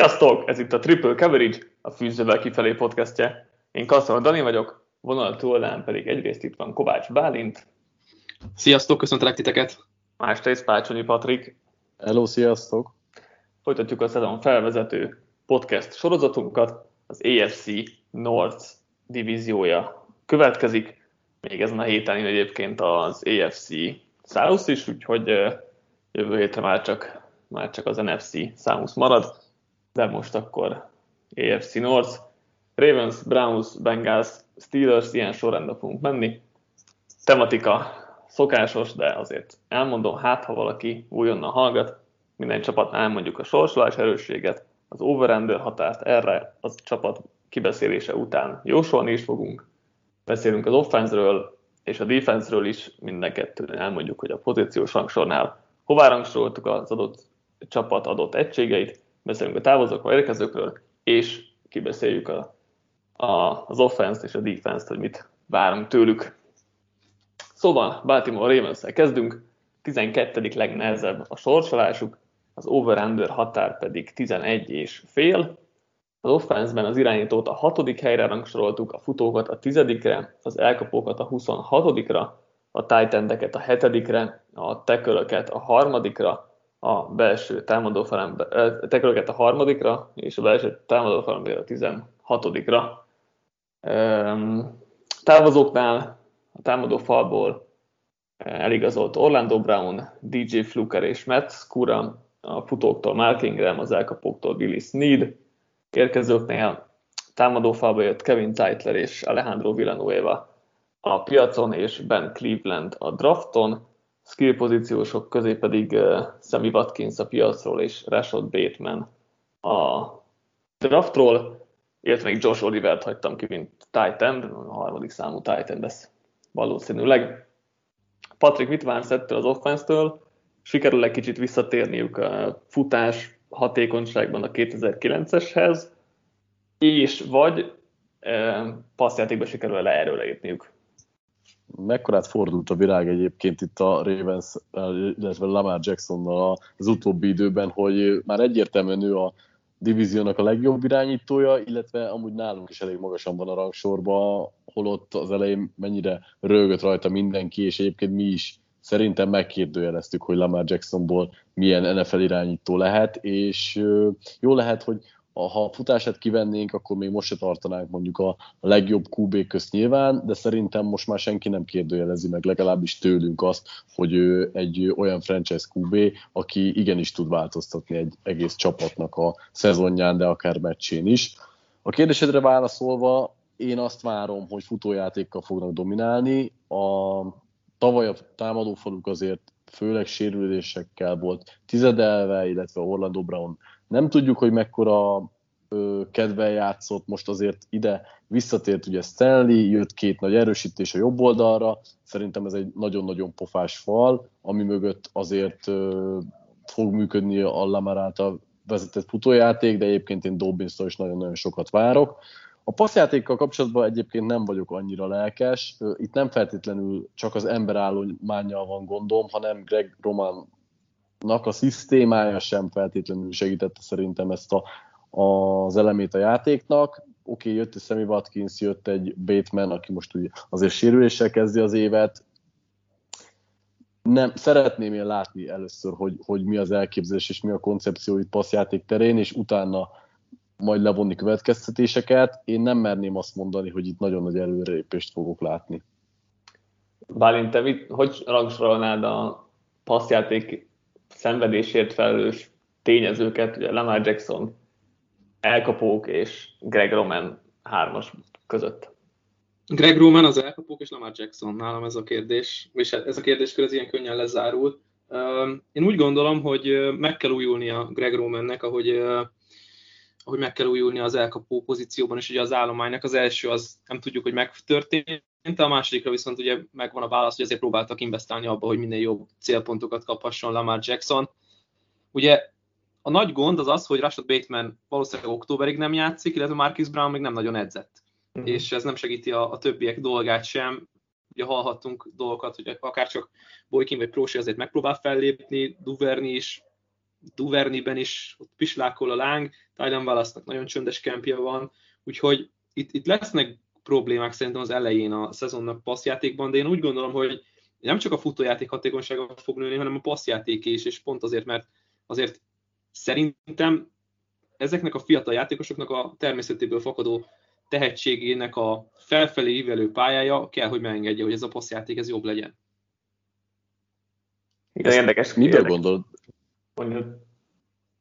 Sziasztok! Ez itt a Triple Coverage, a Fűzővel kifelé podcastje. Én Kasszor Dani vagyok, vonal túlnál pedig egyrészt itt van Kovács Bálint. Sziasztok, köszöntelek titeket! Másrészt Pácsonyi Patrik. Hello, sziasztok! Folytatjuk a szezon felvezető podcast sorozatunkat. Az AFC North divíziója következik. Még ezen a héten egyébként az AFC South is, úgyhogy jövő hétre már csak, már csak az NFC South marad de most akkor AFC North, Ravens, Browns, Bengals, Steelers, ilyen sorrendben fogunk menni. Tematika szokásos, de azért elmondom, hát ha valaki újonnan hallgat, minden csapat elmondjuk a sorsolás erősséget, az over hatást erre az csapat kibeszélése után jósolni is fogunk. Beszélünk az offense és a defense is, minden kettőn elmondjuk, hogy a pozíciós rangsornál hová rangsoroltuk az adott csapat adott egységeit, beszélünk a távozókról, érkezőkről, és kibeszéljük a, a, az offense és a defense-t, hogy mit várunk tőlük. Szóval Baltimore ravens kezdünk, 12. legnehezebb a sorsolásuk, az over-under határ pedig 11 és fél. Az offense-ben az irányítót a hatodik helyre rangsoroltuk, a futókat a tizedikre, az elkapókat a 26-ra, a tight a hetedikre, a tekölöket a harmadikra, a belső támadófalem, tekerőket a harmadikra, és a belső támadófalem a 16-ra. Távozóknál a támadófalból eligazolt Orlando Brown, DJ Fluker és Matt Skura, a futóktól Mark Ingram, az elkapóktól Billy Sneed, érkezőknél támadófalba jött Kevin Zeitler és Alejandro Villanueva a piacon, és Ben Cleveland a drafton, skill pozíciósok közé pedig uh, Sammy Watkins a piacról és Rashad Bateman a draftról, illetve még Josh Olivert hagytam ki, mint tight end, a harmadik számú tight end lesz valószínűleg. Patrick mit vársz ettől az offense-től? Sikerül egy kicsit visszatérniük a futás hatékonyságban a 2009-eshez, és vagy e, passzjátékban sikerül le erről lépniük? Mekkorát fordult a világ egyébként itt a Ravens, illetve Lamar Jacksonnal az utóbbi időben, hogy már egyértelműen ő a divíziónak a legjobb irányítója, illetve amúgy nálunk is elég magasan van a rangsorban, holott az elején mennyire rögött rajta mindenki, és egyébként mi is szerintem megkérdőjeleztük, hogy Lamar Jacksonból milyen NFL irányító lehet, és jó lehet, hogy ha a futását kivennénk, akkor még most se tartanánk mondjuk a, legjobb QB közt nyilván, de szerintem most már senki nem kérdőjelezi meg legalábbis tőlünk azt, hogy ő egy olyan franchise QB, aki igenis tud változtatni egy egész csapatnak a szezonján, de akár meccsén is. A kérdésedre válaszolva, én azt várom, hogy futójátékkal fognak dominálni. A tavaly a támadófaluk azért főleg sérülésekkel volt tizedelve, illetve Orlando Brown nem tudjuk, hogy mekkora kedvel játszott, most azért ide visszatért ugye Stanley, jött két nagy erősítés a jobb oldalra, szerintem ez egy nagyon-nagyon pofás fal, ami mögött azért fog működni a Lamar által vezetett futójáték, de egyébként én dobbins is nagyon-nagyon sokat várok. A passzjátékkal kapcsolatban egyébként nem vagyok annyira lelkes. Itt nem feltétlenül csak az emberállományjal van gondom, hanem Greg Roman a szisztémája sem feltétlenül segítette szerintem ezt a, az elemét a játéknak. Oké, okay, jött egy Sammy Watkins, jött egy Bateman, aki most ugye azért sérüléssel kezdi az évet. Nem, szeretném én látni először, hogy, hogy mi az elképzelés és mi a koncepció itt passzjáték terén, és utána majd levonni következtetéseket. Én nem merném azt mondani, hogy itt nagyon nagy előrelépést fogok látni. Bálint, te mit, hogy rangsorolnád a passzjáték szenvedésért felelős tényezőket, ugye Lamar Jackson, elkapók és Greg Roman hármas között. Greg Roman az elkapók és Lamar Jackson, nálam ez a kérdés, és ez a kérdéskör ez ilyen könnyen lezárul. Én úgy gondolom, hogy meg kell újulni a Greg Romannek, ahogy, ahogy meg kell újulni az elkapó pozícióban, és ugye az állománynak az első az nem tudjuk, hogy megtörtént, a másodikra viszont ugye megvan a válasz, hogy azért próbáltak investálni abba, hogy minél jobb célpontokat kaphasson Lamar Jackson. Ugye a nagy gond az az, hogy Rashad Bateman valószínűleg októberig nem játszik, illetve Marcus Brown még nem nagyon edzett. Uh-huh. És ez nem segíti a, a többiek dolgát sem. Ugye hallhattunk dolgokat, hogy akár csak Boykin vagy Prósi azért megpróbál fellépni, Duverni is Duverniben is ott pislákol a láng, Tylen wallace nagyon csöndes kempje van, úgyhogy itt, itt lesznek problémák szerintem az elején a szezonnak passzjátékban, de én úgy gondolom, hogy nem csak a futójáték hatékonysága fog nőni, hanem a passzjáték is, és pont azért, mert azért szerintem ezeknek a fiatal játékosoknak a természetéből fakadó tehetségének a felfelé ívelő pályája kell, hogy megengedje, hogy ez a passzjáték ez jobb legyen. Igen, érdekes. Miből érdekes. gondolod? Mondjad.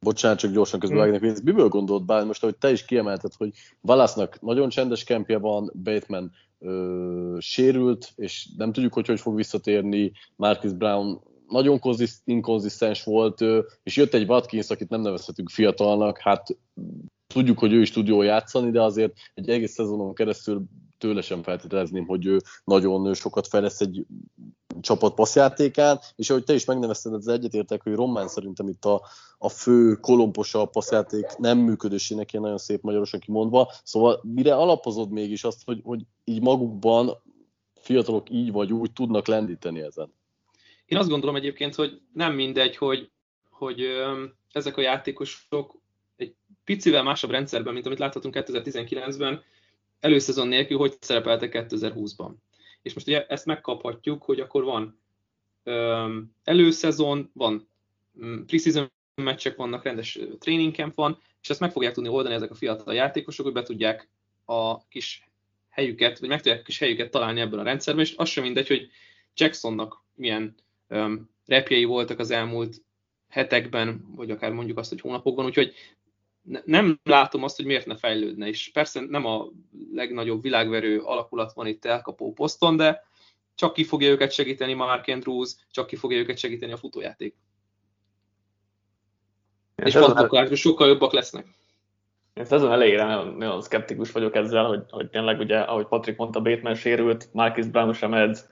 Bocsánat, csak gyorsan közbevágnék, hmm. miből gondolod bár most, ahogy te is kiemelted, hogy Valasznak nagyon csendes kempje van, Bateman ö, sérült, és nem tudjuk, hogy hogy fog visszatérni, Marcus Brown nagyon inkonzisztens volt, és jött egy Watkins, akit nem nevezhetünk fiatalnak, hát tudjuk, hogy ő is tud jól játszani, de azért egy egész szezonon keresztül tőle sem feltételezném, hogy ő nagyon sokat fejlesz egy csapat passzjátékán, és ahogy te is megnevezted, ez egyetértek, hogy Román szerintem itt a, a fő kolomposa a passzjáték nem működésének, ilyen nagyon szép magyarosan kimondva. Szóval mire alapozod mégis azt, hogy, hogy így magukban fiatalok így vagy úgy tudnak lendíteni ezen? Én azt gondolom egyébként, hogy nem mindegy, hogy, hogy ezek a játékosok egy picivel másabb rendszerben, mint amit láthatunk 2019-ben, előszezon nélkül hogy szerepeltek 2020-ban. És most ugye ezt megkaphatjuk, hogy akkor van előszezon, van mm, preseason meccsek vannak, rendes training camp van, és ezt meg fogják tudni oldani ezek a fiatal játékosok, hogy be tudják a kis helyüket, vagy meg tudják a kis helyüket találni ebben a rendszerben, és az sem mindegy, hogy Jacksonnak milyen um, repjei voltak az elmúlt hetekben, vagy akár mondjuk azt, hogy hónapokban, úgyhogy nem látom azt, hogy miért ne fejlődne, és persze nem a legnagyobb világverő alakulat van itt elkapó poszton, de csak ki fogja őket segíteni Mark Andrews, csak ki fogja őket segíteni a futójáték. Én és fantokársban sokkal jobbak lesznek. Én szezon elejére nagyon, nagyon szkeptikus vagyok ezzel, hogy, hogy tényleg ugye, ahogy Patrick mondta, Bateman sérült, Marcus Brown sem edz,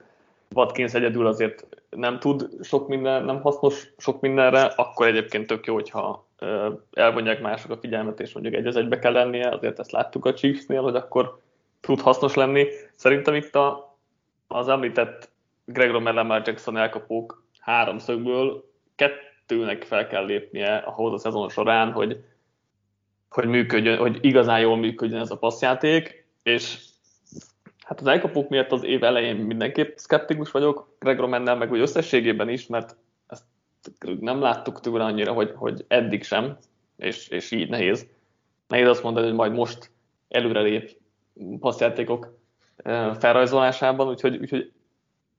Watkins egyedül azért nem tud sok minden, nem hasznos sok mindenre, akkor egyébként tök jó, hogyha elvonják mások a figyelmet, és mondjuk egy az egybe kell lennie, azért ezt láttuk a Chiefsnél, hogy akkor tud hasznos lenni. Szerintem itt a, az említett Greg Romer, Lamar Jackson elkapók háromszögből kettőnek fel kell lépnie ahhoz a szezon során, hogy, hogy, működjön, hogy igazán jól működjön ez a passzjáték, és hát az elkapók miatt az év elején mindenképp szkeptikus vagyok, Greg Romannel meg hogy összességében is, mert nem láttuk tőle annyira, hogy, hogy eddig sem, és, és így nehéz. Nehéz azt mondani, hogy majd most előrelép passzjátékok felrajzolásában, úgyhogy, úgyhogy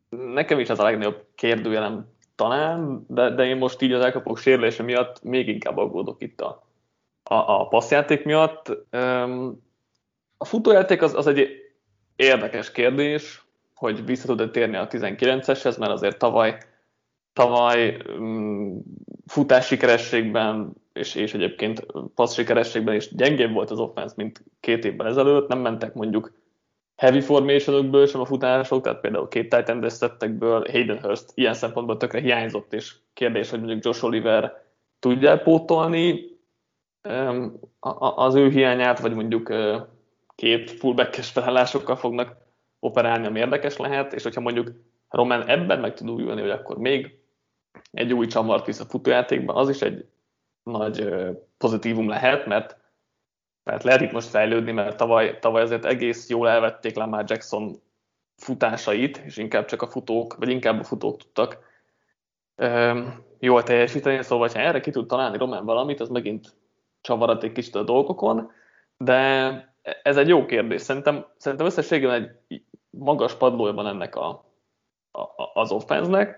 nekem is ez a legnagyobb kérdőjelem talán, de, de én most így az elkapók sérülése miatt még inkább aggódok itt a, a, a passzjáték miatt. A futójáték az, az egy érdekes kérdés, hogy vissza tud-e térni a 19-eshez, mert azért tavaly Tavaly um, futás sikerességben és, és egyébként passz sikerességben is gyengébb volt az offense, mint két évvel ezelőtt. Nem mentek mondjuk heavy formation sem a futások, tehát például két titan tettekből Hayden Hurst ilyen szempontból tökre hiányzott, és kérdés, hogy mondjuk Josh Oliver tudja pótolni az ő hiányát, vagy mondjuk két fullback-es felállásokkal fognak operálni, ami érdekes lehet, és hogyha mondjuk Roman ebben meg tud újulni, hogy akkor még egy új csavart visz a futójátékban, az is egy nagy pozitívum lehet, mert, mert lehet itt most fejlődni, mert tavaly, tavaly azért egész jól elvették Lamar Jackson futásait, és inkább csak a futók, vagy inkább a futók tudtak um, jól teljesíteni, szóval ha erre ki tud találni Román valamit, az megint csavarat egy kicsit a dolgokon, de ez egy jó kérdés. Szerintem, szerintem összességében egy magas padlója van ennek a, a, az offense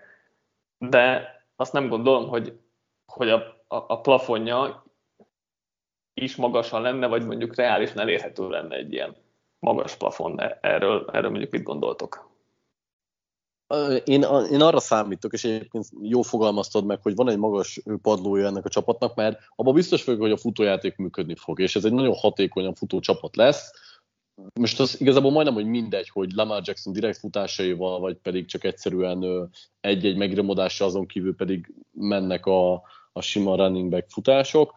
de azt nem gondolom, hogy, hogy a, a, a plafonja is magasan lenne, vagy mondjuk reálisan elérhető lenne egy ilyen magas plafon. Erről, erről mondjuk mit gondoltok? Én, én arra számítok, és egyébként jó fogalmaztad meg, hogy van egy magas padlója ennek a csapatnak, mert abban biztos vagyok, hogy a futójáték működni fog, és ez egy nagyon hatékonyan futó csapat lesz most az igazából majdnem, hogy mindegy, hogy Lamar Jackson direkt futásaival, vagy pedig csak egyszerűen egy-egy megrimodással, azon kívül pedig mennek a, a sima running back futások.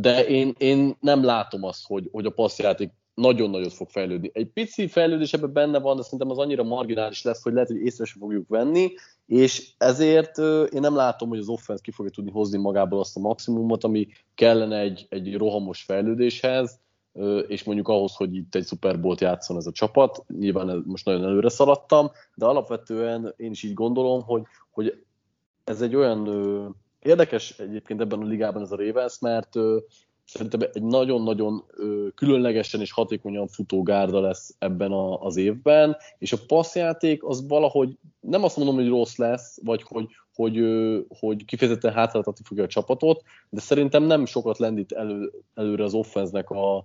de én, én nem látom azt, hogy, hogy a passzjáték nagyon nagyot fog fejlődni. Egy pici fejlődés ebben benne van, de szerintem az annyira marginális lesz, hogy lehet, hogy észre sem fogjuk venni, és ezért én nem látom, hogy az offense ki fogja tudni hozni magából azt a maximumot, ami kellene egy, egy rohamos fejlődéshez, és mondjuk ahhoz, hogy itt egy Super Bowl-t játszon ez a csapat. Nyilván most nagyon előre szaladtam, de alapvetően én is így gondolom, hogy, hogy ez egy olyan érdekes egyébként ebben a ligában ez a Ravens, mert szerintem egy nagyon-nagyon különlegesen és hatékonyan futó gárda lesz ebben a, az évben, és a passzjáték az valahogy nem azt mondom, hogy rossz lesz, vagy hogy, hogy, hogy kifejezetten hátráltatni fogja a csapatot, de szerintem nem sokat lendít elő, előre az offenznek a,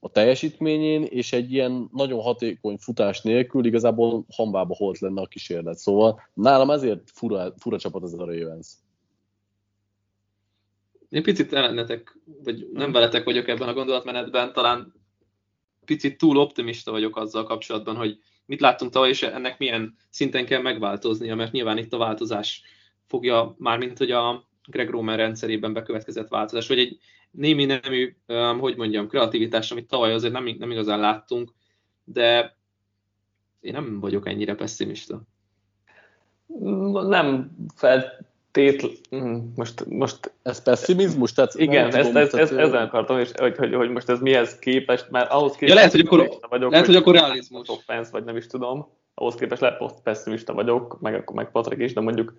a teljesítményén, és egy ilyen nagyon hatékony futás nélkül igazából hambába holt lenne a kísérlet. Szóval nálam ezért fura, fura csapat ez a Ravens. Én picit ellenetek, vagy nem veletek vagyok ebben a gondolatmenetben, talán picit túl optimista vagyok azzal kapcsolatban, hogy mit láttunk tavaly, és ennek milyen szinten kell megváltoznia, mert nyilván itt a változás fogja, mármint hogy a Greg Roman rendszerében bekövetkezett változás, vagy egy némi nemű, hogy mondjam, kreativitás, amit tavaly azért nem, nem igazán láttunk, de én nem vagyok ennyire pessimista. Nem felt, tét, mm, most, most... Ez pessimizmus? Tehát igen, ezt, ezt, ezt, ezen akartam, és hogy, hogy, hogy, most ez mihez képest, mert ahhoz képest... Ja, lehet, hogy akkor, vagyok, lehet, hogy, hogy akkor realizmus. Offense, vagy nem is tudom. Ahhoz képest lehet pessimista vagyok, meg, meg Patrik is, de mondjuk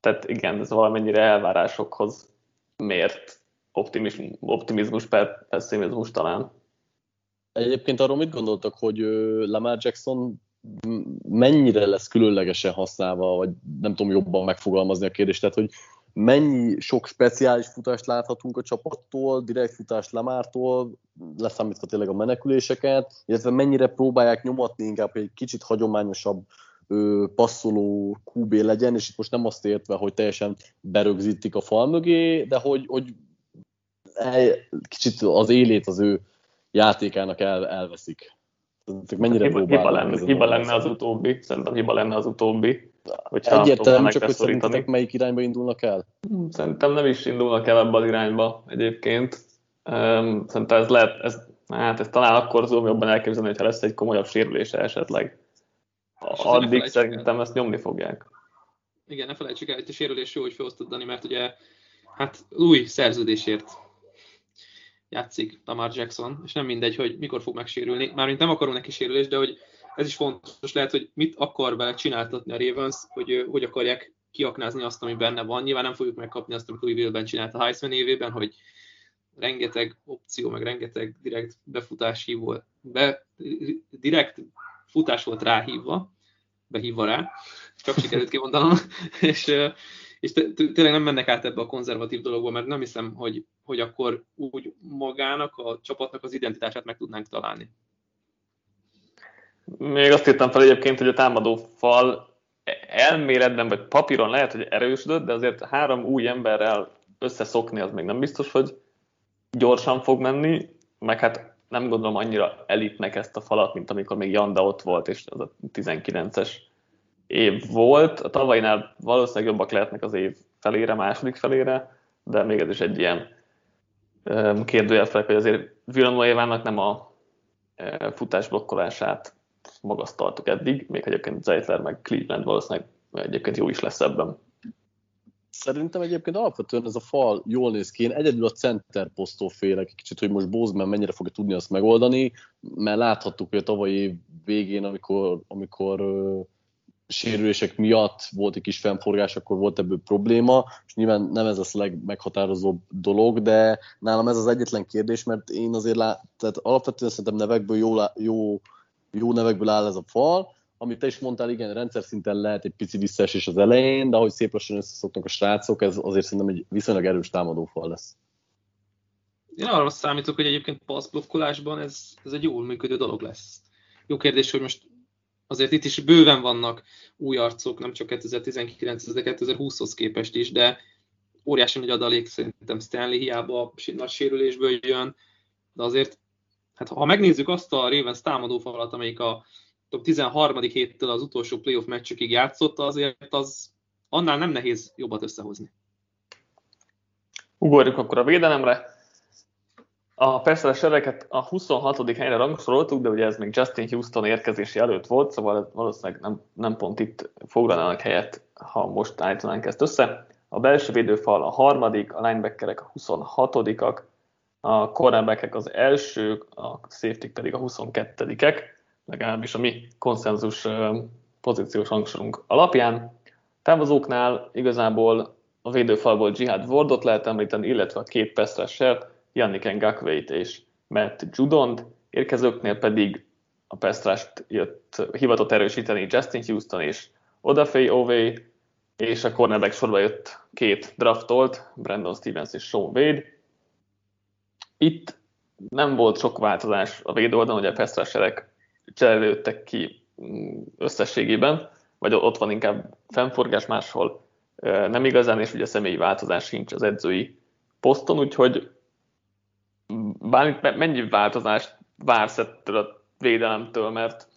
tehát igen, ez valamennyire elvárásokhoz mért optimizmus, optimizmus per pessimizmus talán. Egyébként arról mit gondoltak, hogy Lamar Jackson mennyire lesz különlegesen használva, vagy nem tudom jobban megfogalmazni a kérdést, tehát hogy mennyi sok speciális futást láthatunk a csapattól, direkt futást Lamártól, leszámítva tényleg a meneküléseket, illetve mennyire próbálják nyomatni inkább, egy kicsit hagyományosabb passzoló QB legyen, és itt most nem azt értve, hogy teljesen berögzítik a fal mögé, de hogy, hogy kicsit az élét az ő játékának el, elveszik. Mennyire hiba, hiba, lenne, hiba lenne az utóbbi, szerintem hiba lenne az utóbbi. Egyértelmű, csak hogy szerintetek melyik irányba indulnak el? Szerintem nem is indulnak el ebbe az irányba egyébként. Szerintem ez lehet, ez, hát ez talán akkor tudom jobban elképzelni, hogyha lesz egy komolyabb sérülése esetleg. Addig szerintem el. ezt nyomni fogják. Igen, ne felejtsük el, hogy a sérülés jó, hogy felosztod Dani, mert ugye hát új szerződésért játszik Tamar Jackson, és nem mindegy, hogy mikor fog megsérülni. Mármint nem akarom neki sérülést, de hogy ez is fontos lehet, hogy mit akar vele csináltatni a Ravens, hogy hogy akarják kiaknázni azt, ami benne van. Nyilván nem fogjuk megkapni azt, amit Louisville-ben csinált a Heisman évében, hogy rengeteg opció, meg rengeteg direkt befutás hívó, be, direkt futás volt ráhívva, behívva rá, csak sikerült kimondanom, és és tényleg nem mennek át ebbe a konzervatív dologba, mert nem hiszem, hogy, hogy akkor úgy magának, a csapatnak az identitását meg tudnánk találni. Még azt írtam fel egyébként, hogy a támadó fal elméletben vagy papíron lehet, hogy erősödött, de azért három új emberrel összeszokni az még nem biztos, hogy gyorsan fog menni, meg hát nem gondolom annyira elitnek ezt a falat, mint amikor még Janda ott volt, és az a 19-es év volt. A tavainál valószínűleg jobbak lehetnek az év felére, második felére, de még ez is egy ilyen kérdőjel fel, hogy azért Villanueva-nak nem a futás blokkolását magasztaltuk eddig, még egyébként Zeitler meg Cleveland valószínűleg egyébként jó is lesz ebben. Szerintem egyébként alapvetően ez a fal jól néz ki. Én egyedül a center posztól félek kicsit, hogy most Bozeman mennyire fogja tudni azt megoldani, mert láthattuk, hogy a tavalyi év végén, amikor, amikor sérülések miatt volt egy kis fennforgás, akkor volt ebből probléma, és nyilván nem ez a legmeghatározóbb dolog, de nálam ez az egyetlen kérdés, mert én azért lát, tehát alapvetően szerintem nevekből jó, jó, jó nevekből áll ez a fal, amit te is mondtál, igen, rendszer szinten lehet egy pici visszaesés az elején, de ahogy szép lassan összeszoknak a srácok, ez azért szerintem egy viszonylag erős támadófal lesz. Én arra számítok, hogy egyébként passzblokkolásban ez, ez egy jól működő dolog lesz. Jó kérdés, hogy most azért itt is bőven vannak új arcok, nem csak 2019 de 2020-hoz képest is, de óriási nagy adalék szerintem Stanley hiába nagy sérülésből jön, de azért, hát ha megnézzük azt a Ravens támadófalat, amelyik a top 13. héttől az utolsó playoff meccsükig játszott, azért az annál nem nehéz jobbat összehozni. Ugorjuk akkor a védelemre. A persze a sereket a 26. helyre rangsoroltuk, de ugye ez még Justin Houston érkezési előtt volt, szóval valószínűleg nem, nem pont itt foglalnának helyet, ha most állítanánk ezt össze. A belső védőfal a harmadik, a linebackerek a 26-ak, a cornerbackek az elsők, a safety pedig a 22-ek, legalábbis a mi konszenzus pozíciós hangsorunk alapján. Távozóknál igazából a védőfalból Jihad Wardot lehet említeni, illetve a két Pestrasser, Yannick Ngakveit és Matt Judont, érkezőknél pedig a Pestrast jött hivatott erősíteni Justin Houston és Odafei Ove, és a cornerback sorba jött két draftolt, Brandon Stevens és Sean Wade. Itt nem volt sok változás a védőoldalon, hogy a Pestraserek cserélődtek ki mm, összességében, vagy ott van inkább fennforgás máshol, nem igazán, és ugye személyi változás sincs az edzői poszton, úgyhogy bármit, mennyi változást vársz ettől a védelemtől, mert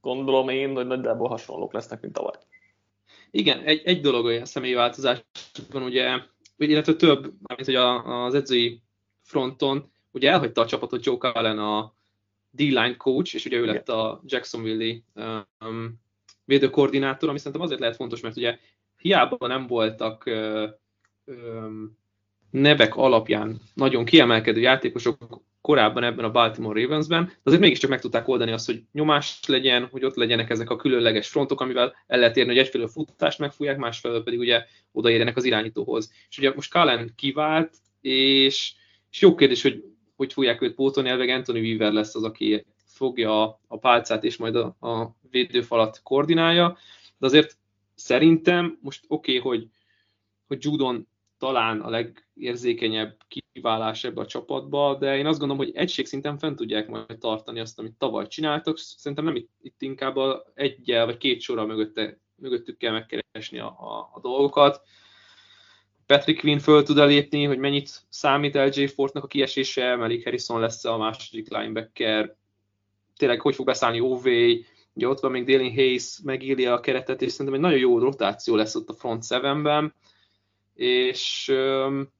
gondolom én, hogy nagyjából hasonlók lesznek, mint tavaly. Igen, egy, egy dolog olyan személyi változás van, ugye, illetve több, mint hogy az edzői fronton, ugye elhagyta a csapatot Joe Cullen a D-line coach, és ugye ő lett a Jacksonville-i um, védőkoordinátor, ami szerintem azért lehet fontos, mert ugye hiába nem voltak uh, um, nevek alapján nagyon kiemelkedő játékosok korábban ebben a Baltimore Ravensben, de azért mégiscsak meg tudták oldani azt, hogy nyomás legyen, hogy ott legyenek ezek a különleges frontok, amivel el lehet érni, hogy egyfelől futást megfújják, másfelől pedig ugye odaérjenek az irányítóhoz. És ugye most Cullen kivált, és, és jó kérdés, hogy hogy fogják őt pótolni, elveg Anthony Weaver lesz az, aki fogja a pálcát és majd a, a védőfalat koordinálja, de azért szerintem most oké, okay, hogy, hogy Judon talán a legérzékenyebb kiválás ebbe a csapatba, de én azt gondolom, hogy egységszinten fent tudják majd tartani azt, amit tavaly csináltak. Szerintem nem itt, itt inkább egyel vagy két sorra mögötte, mögöttük kell megkeresni a, a, a dolgokat. Patrick Quinn föl tud elépni, hogy mennyit számít LJ Fortnak a kiesése, Malik Harrison lesz a második linebacker, tényleg hogy fog beszállni OV, ugye ott van még Dalen Hayes, megírja a keretet, és szerintem egy nagyon jó rotáció lesz ott a front sevenben. És um,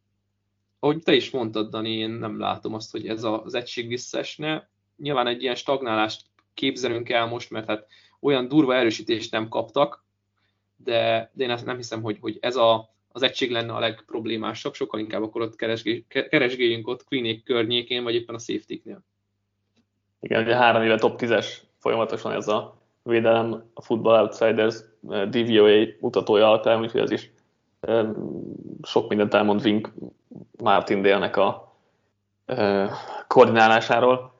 ahogy te is mondtad, Dani, én nem látom azt, hogy ez az egység visszaesne. Nyilván egy ilyen stagnálást képzelünk el most, mert hát olyan durva erősítést nem kaptak, de, de én nem hiszem, hogy, hogy ez a, az egység lenne a legproblémásabb, sokkal inkább akkor ott keresgéljünk ott Queenék környékén, vagy éppen a safety-knél. Igen, ugye három éve top 10-es folyamatosan ez a védelem a Football Outsiders eh, DVOA mutatója alapján, úgyhogy ez is sok mindent elmond Vink Délnek a koordinálásáról.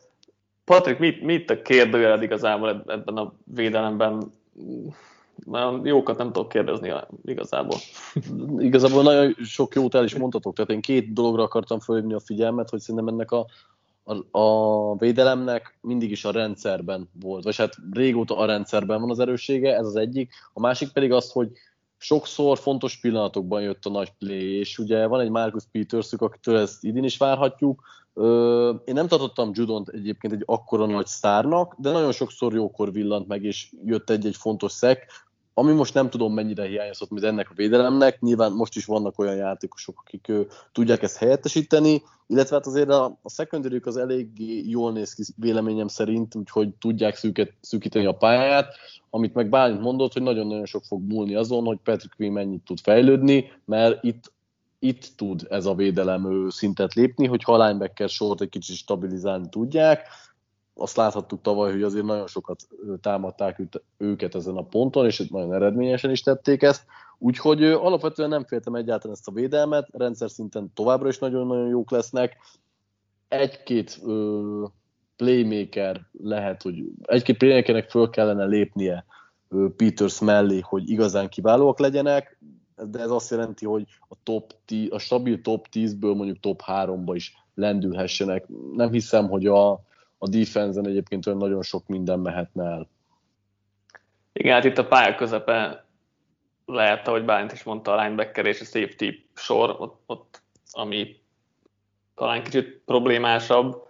Patrik, mit, mit a kérdőjeled igazából ebben a védelemben? Nagyon jókat nem tudok kérdezni igazából. igazából nagyon sok jót el is mondhatok, tehát én két dologra akartam fölhívni a figyelmet, hogy szerintem ennek a, a, a védelemnek mindig is a rendszerben volt, vagy hát régóta a rendszerben van az erőssége, ez az egyik. A másik pedig az, hogy sokszor fontos pillanatokban jött a nagy play, és ugye van egy Marcus peters akitől ezt idén is várhatjuk. Én nem tartottam Judont egyébként egy akkora nagy sztárnak, de nagyon sokszor jókor villant meg, és jött egy-egy fontos szek, ami most nem tudom mennyire hiányzott mint ennek a védelemnek, nyilván most is vannak olyan játékosok, akik tudják ezt helyettesíteni, illetve hát azért a, a secondary az elég jól néz ki véleményem szerint, úgyhogy tudják szűket, szűkíteni a pályát, amit meg Bálint mondott, hogy nagyon-nagyon sok fog múlni azon, hogy Patrick Quinn mennyit tud fejlődni, mert itt itt tud ez a védelem szintet lépni, hogy ha linebacker sort egy kicsit stabilizálni tudják, azt láthattuk tavaly, hogy azért nagyon sokat támadták őket ezen a ponton, és nagyon eredményesen is tették ezt. Úgyhogy alapvetően nem féltem egyáltalán ezt a védelmet, rendszer szinten továbbra is nagyon-nagyon jók lesznek. Egy-két ö, playmaker lehet, hogy egy-két playmakernek föl kellene lépnie ö, Peters mellé, hogy igazán kiválóak legyenek, de ez azt jelenti, hogy a, top 10, a stabil top 10-ből mondjuk top 3-ba is lendülhessenek. Nem hiszem, hogy a, a defense egyébként olyan nagyon sok minden mehetne el. Igen, hát itt a pálya közepe lehet, ahogy Bálint is mondta, a linebacker és a safety sor, ott, ott ami talán kicsit problémásabb,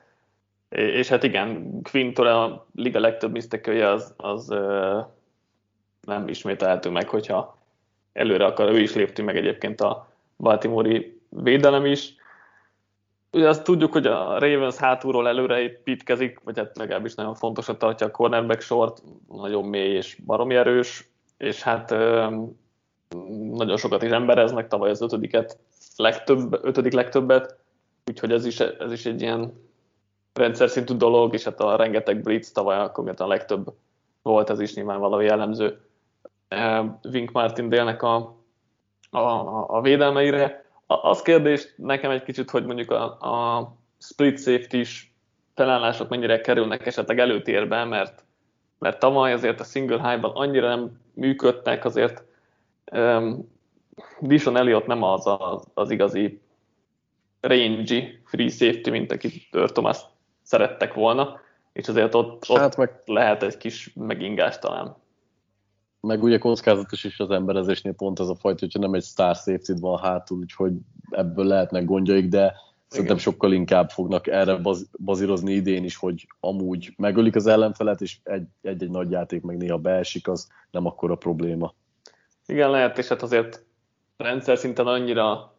és hát igen, Quintore a liga legtöbb misztekője az, az ö, nem ismételhető meg, hogyha előre akar, ő is lépti meg egyébként a Baltimore védelem is. Ugye azt tudjuk, hogy a Ravens hátulról előre építkezik, vagy hát legalábbis nagyon fontosat tartja a cornerback sort, nagyon mély és baromi erős, és hát nagyon sokat is embereznek, tavaly az ötödiket, legtöbb, ötödik legtöbbet, úgyhogy ez is, ez is egy ilyen rendszer szintű dolog, és hát a rengeteg blitz tavaly akkor a legtöbb volt, ez is nyilvánvaló jellemző Wink Martin délnek a, a, a védelmeire. Az kérdés nekem egy kicsit, hogy mondjuk a, a split safety is felállások mennyire kerülnek esetleg előtérbe, mert, mert tavaly azért a single high-ban annyira nem működtek, azért um, Dishon Elliott nem az, az, az igazi rangy free safety, mint akit Thomas szerettek volna, és azért ott, ott hát meg... lehet egy kis megingás talán. Meg ugye kockázatos is az emberezésnél pont ez a fajta, hogyha nem egy star safety van hátul, úgyhogy ebből lehetnek gondjaik, de szerintem sokkal inkább fognak erre baz, bazírozni idén is, hogy amúgy megölik az ellenfelet, és egy-egy nagy játék meg néha beesik, az nem akkora probléma. Igen, lehet, és hát azért rendszer szinten annyira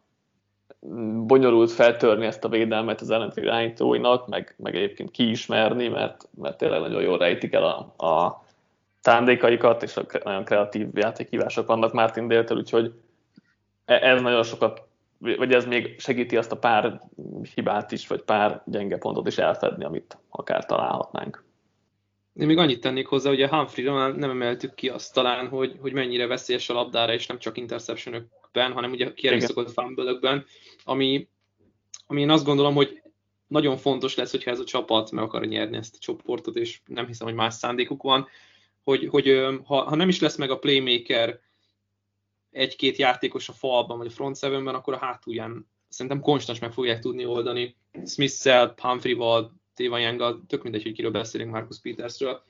bonyolult feltörni ezt a védelmet az ellenfél irányítóinak, meg, meg egyébként kiismerni, mert, mert tényleg nagyon jól rejtik el a, a szándékaikat, és nagyon kreatív játékhívások vannak Martin Déltől, úgyhogy e, ez nagyon sokat, vagy ez még segíti azt a pár hibát is, vagy pár gyenge pontot is elfedni, amit akár találhatnánk. Én még annyit tennék hozzá, hogy a Humphrey-ra nem emeltük ki azt talán, hogy, hogy mennyire veszélyes a labdára, és nem csak interceptionökben, hanem ugye kierőszakott fumble ami, ami én azt gondolom, hogy nagyon fontos lesz, hogyha ez a csapat meg akar nyerni ezt a csoportot, és nem hiszem, hogy más szándékuk van, hogy, hogy ha, ha nem is lesz meg a playmaker egy-két játékos a falban, vagy a front sevenben, akkor a hátulján szerintem konstans meg fogják tudni oldani Smith-szel, Humphrey-val, Téva Young, tök mindegy, hogy kiről beszélünk Marcus Petersről.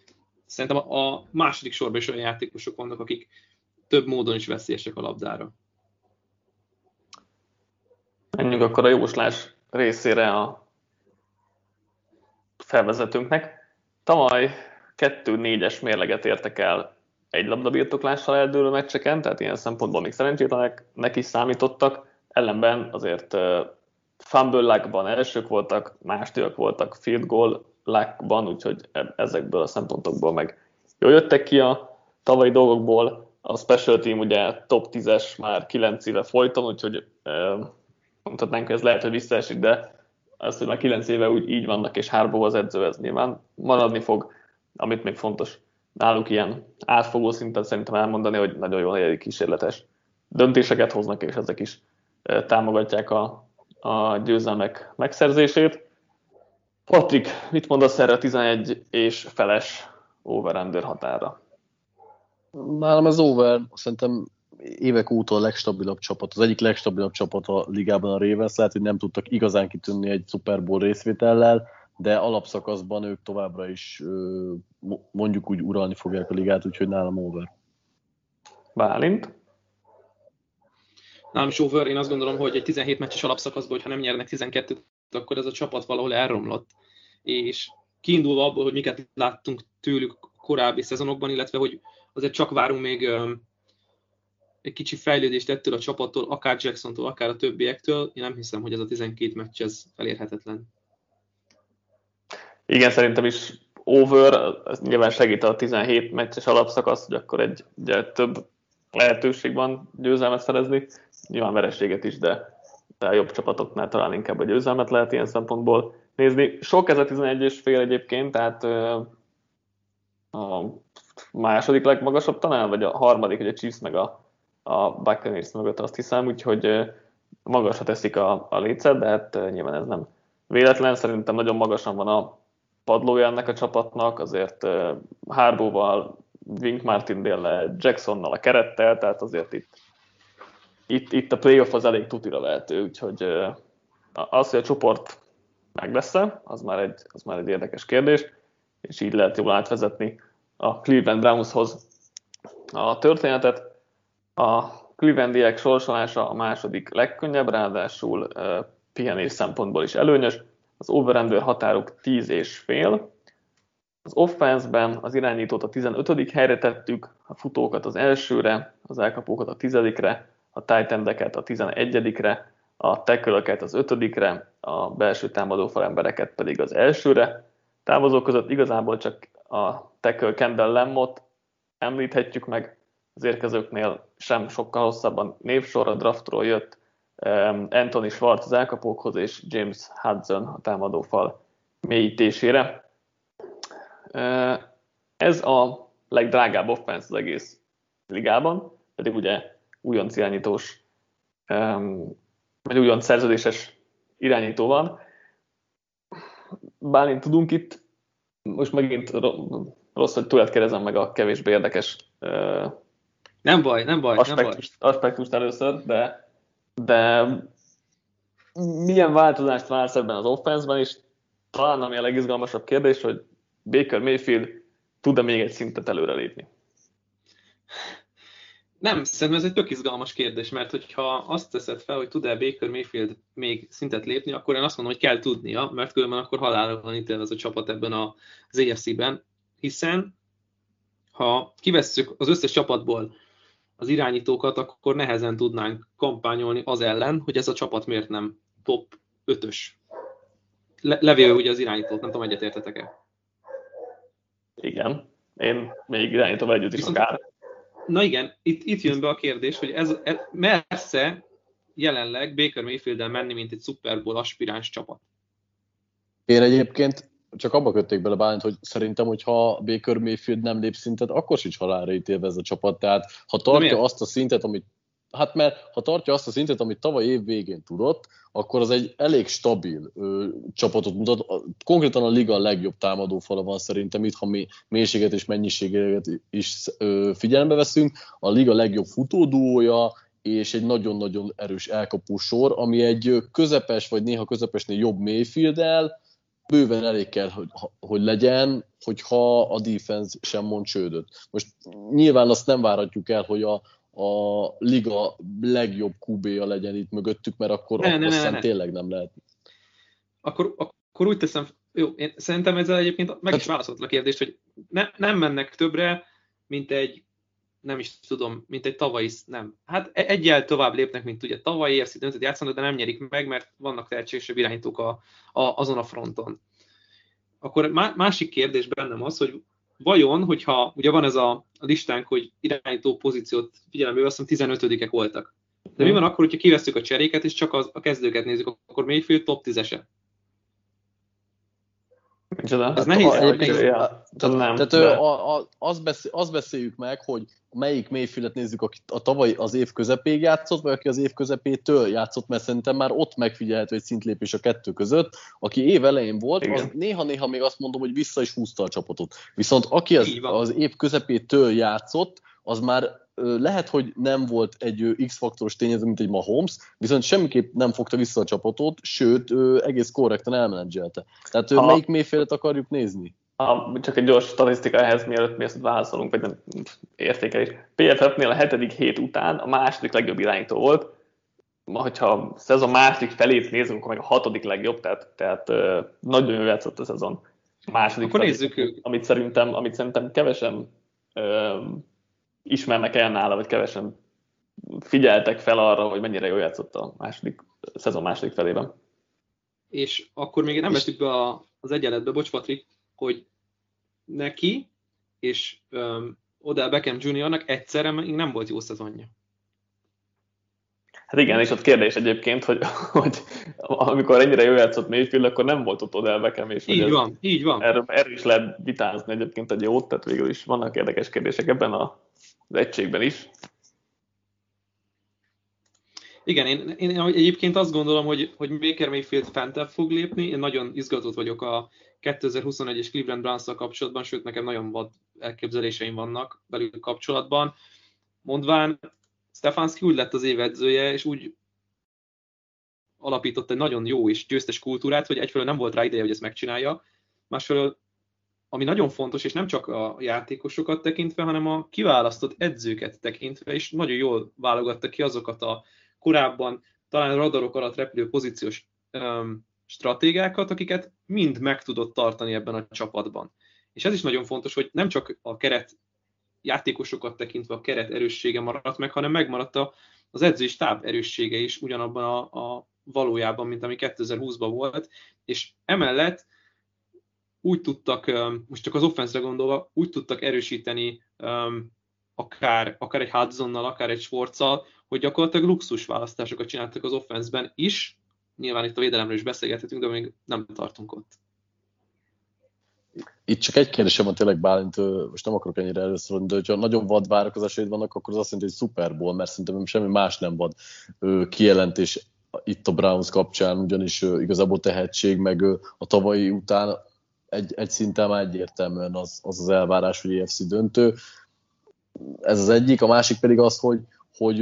Szerintem a második sorban is olyan játékosok vannak, akik több módon is veszélyesek a labdára. Menjünk akkor a jóslás részére a felvezetőnknek. Tavaly 2-4-es mérleget értek el egy labdabirtoklással eldőlő meccseken, tehát ilyen szempontból még szerencsétlenek neki számítottak, ellenben azért fumble luckban elsők voltak, másodikak voltak field goal luckban, úgyhogy e- ezekből a szempontokból meg jól jöttek ki a tavalyi dolgokból. A special team ugye top 10-es már 9 éve folyton, úgyhogy mondhatnánk, hogy ez lehet, hogy visszaesik, de az, hogy már 9 éve úgy így vannak, és hárból az edző, ez nyilván maradni fog, amit még fontos náluk ilyen átfogó szinten szerintem elmondani, hogy nagyon jó negyedik kísérletes döntéseket hoznak, és ezek is támogatják a, a győzelmek megszerzését. Patrik, mit mondasz erre a 11 és feles over-under határa? Nálam ez over, szerintem évek óta a legstabilabb csapat, az egyik legstabilabb csapat a ligában a Ravens, lehet, hogy nem tudtak igazán kitűnni egy Super Bowl részvétellel, de alapszakaszban ők továbbra is mondjuk úgy uralni fogják a ligát, úgyhogy nálam over. Bálint? Nálam is over, én azt gondolom, hogy egy 17 meccses alapszakaszban, hogyha nem nyernek 12-t, akkor ez a csapat valahol elromlott. És kiindulva abból, hogy miket láttunk tőlük korábbi szezonokban, illetve hogy azért csak várunk még egy kicsi fejlődést ettől a csapattól, akár Jacksontól, akár a többiektől, én nem hiszem, hogy ez a 12 meccs ez elérhetetlen. Igen, szerintem is over, ez nyilván segít a 17 meccses alapszakasz, hogy akkor egy ugye, több lehetőség van győzelmet szerezni, nyilván vereséget is, de, de a jobb csapatoknál talán inkább a győzelmet lehet ilyen szempontból nézni. Sok ez a 11 és fél egyébként, tehát a második legmagasabb talán, vagy a harmadik, hogy a Chiefs meg a, a Buccaneers mögött azt hiszem, úgyhogy magasra teszik a, a lécet, de hát nyilván ez nem véletlen, szerintem nagyon magasan van a padlója ennek a csapatnak, azért Harbóval, Wink Martindale, Jacksonnal a kerettel, tehát azért itt, itt, itt a playoff az elég tutira lehető, úgyhogy az, hogy a csoport meg lesz az már, egy, az már egy érdekes kérdés, és így lehet jól átvezetni a Cleveland Brownshoz a történetet. A Clevelandiek sorsolása a második legkönnyebb, ráadásul pihenés szempontból is előnyös. Az over határok 10 és fél. Az offense-ben az irányítót a 15. helyre tettük, a futókat az elsőre, az elkapókat a 10 a tight a 11-re, a tackle az ötödikre, a belső támadó falembereket pedig az elsőre. Távozók között igazából csak a tackle Kendall Lemmot említhetjük meg, az érkezőknél sem sokkal hosszabban névsor, a draftról jött Anthony Schwartz az elkapókhoz, és James Hudson a támadó fal mélyítésére. Ez a legdrágább offense az egész ligában, pedig ugye újonc irányítós, vagy újonc szerződéses irányító van. Bálint tudunk itt, most megint rossz, hogy tőled kérdezem meg a kevésbé érdekes nem baj, nem baj, aspektust, nem baj. aspektust először, de, de milyen változást vársz ebben az offenszben, és talán ami a legizgalmasabb kérdés, hogy Baker Mayfield tud-e még egy szintet előrelépni? Nem, szerintem ez egy tök izgalmas kérdés, mert hogyha azt teszed fel, hogy tud-e Baker Mayfield még szintet lépni, akkor én azt mondom, hogy kell tudnia, mert különben akkor halálra van ítélve ez a csapat ebben az AFC-ben, hiszen ha kivesszük az összes csapatból az irányítókat, akkor nehezen tudnánk kampányolni az ellen, hogy ez a csapat miért nem top 5-ös. Le- levéve ugye az irányítót, nem tudom, egyetértetek-e? Igen, én még irányítom együtt is akár. Na igen, itt, itt jön be a kérdés, hogy ez, ez messze jelenleg Baker mayfield menni, mint egy Super Bowl aspiráns csapat. Én egyébként csak abba kötték bele Bálint, hogy szerintem, hogyha Baker Mayfield nem lép szintet, akkor sincs halálra ítélve ez a csapat. Tehát ha tartja azt a szintet, amit Hát mert ha tartja azt a szintet, amit tavaly év végén tudott, akkor az egy elég stabil ö, csapatot mutat. Konkrétan a liga a legjobb támadó fala van szerintem itt, ha mi mélységet és mennyiséget is ö, figyelembe veszünk. A liga legjobb futódúója, és egy nagyon-nagyon erős elkapó sor, ami egy közepes, vagy néha közepesnél jobb mayfield bőven elég kell, hogy, hogy legyen, hogyha a defense sem mond csődöt. Most nyilván azt nem várhatjuk el, hogy a, a liga legjobb QB-ja legyen itt mögöttük, mert akkor, ne, ne, ne, ne. tényleg nem lehet. Akkor, akkor úgy teszem, jó, én szerintem ezzel egyébként meg is válaszolt a kérdést, hogy ne, nem mennek többre, mint egy nem is tudom, mint egy tavalyi, nem. Hát e- egyel tovább lépnek, mint ugye tavalyi érsz döntőt játszanak, de nem nyerik meg, mert vannak tehetségesebb irányítók a, a, azon a fronton. Akkor másik kérdés bennem az, hogy vajon, hogyha ugye van ez a, a listánk, hogy irányító pozíciót figyelembe veszem, 15-ek voltak. De mi van akkor, hogyha kiveszünk a cseréket, és csak az, a kezdőket nézzük, akkor Mayfield top 10-ese? Micsoda? Ez nehéz. Nem, tehát de... a, a, azt, beszél, azt beszéljük meg, hogy melyik mélyfület nézzük, aki a tavaly az év közepéig játszott, vagy aki az év közepétől játszott, mert szerintem már ott megfigyelhető egy szintlépés a kettő között. Aki év elején volt, Igen. az néha-néha még azt mondom, hogy vissza is húzta a csapatot. Viszont aki az, az év közepétől játszott, az már lehet, hogy nem volt egy X-faktoros tényező, mint egy Mahomes, viszont semmiképp nem fogta vissza a csapatot, sőt, egész korrektan elmenedzselte. Tehát ha, melyik mélyfélet akarjuk nézni? Ha, csak egy gyors statisztika ehhez, mielőtt mi ezt válaszolunk, vagy nem értékelés. PFF-nél a hetedik hét után a második legjobb irányító volt, ma, hogyha a szezon második felét nézzük, akkor meg a hatodik legjobb, tehát, tehát nagyon jól játszott a szezon. Második Akkor felét, nézzük amit szerintem, amit szerintem kevesen ismernek el nála, vagy kevesen figyeltek fel arra, hogy mennyire jól játszott a második, a szezon második felében. És akkor még nem vettük be a, az egyenletbe, bocs Patrik, hogy neki és um, Odell Beckham Jr.-nak egyszerre még nem volt jó szezonja. Hát igen, és ott kérdés egyébként, hogy, hogy amikor ennyire jó játszott Mayfield, akkor nem volt ott Odell Beckham, és így van, így van. Erről, erről is lehet vitázni egyébként egy jót, tehát végül is vannak érdekes kérdések ebben a az egységben is. Igen, én, én egyébként azt gondolom, hogy, hogy Baker Mayfield fentebb fog lépni. Én nagyon izgatott vagyok a 2021-es Cleveland browns kapcsolatban, sőt nekem nagyon vad elképzeléseim vannak belül kapcsolatban. Mondván Stefanski úgy lett az évedzője, és úgy alapított egy nagyon jó és győztes kultúrát, hogy egyfelől nem volt rá ideje, hogy ezt megcsinálja, másfelől ami nagyon fontos, és nem csak a játékosokat tekintve, hanem a kiválasztott edzőket tekintve, és nagyon jól válogatta ki azokat a korábban talán radarok alatt repülő pozíciós stratégiákat, akiket mind meg tudott tartani ebben a csapatban. És ez is nagyon fontos, hogy nem csak a keret játékosokat tekintve a keret erőssége maradt meg, hanem megmaradt a, az edzői stáb erőssége is ugyanabban a, a valójában, mint ami 2020-ban volt, és emellett úgy tudtak, most csak az offenszre gondolva, úgy tudtak erősíteni akár, akár egy Hudsonnal, akár egy Schwartzal, hogy gyakorlatilag luxus választásokat csináltak az offenszben is. Nyilván itt a védelemről is beszélgethetünk, de még nem tartunk ott. Itt csak egy kérdésem van tényleg Bálint, most nem akarok ennyire először de hogyha nagyon vad várakozásaid vannak, akkor az azt jelenti, hogy Super Bowl, mert szerintem semmi más nem vad kijelentés itt a Browns kapcsán, ugyanis igazából tehetség, meg a tavalyi után egy, egy szinten már egyértelműen az, az az elvárás, hogy EFC döntő. Ez az egyik, a másik pedig az, hogy, hogy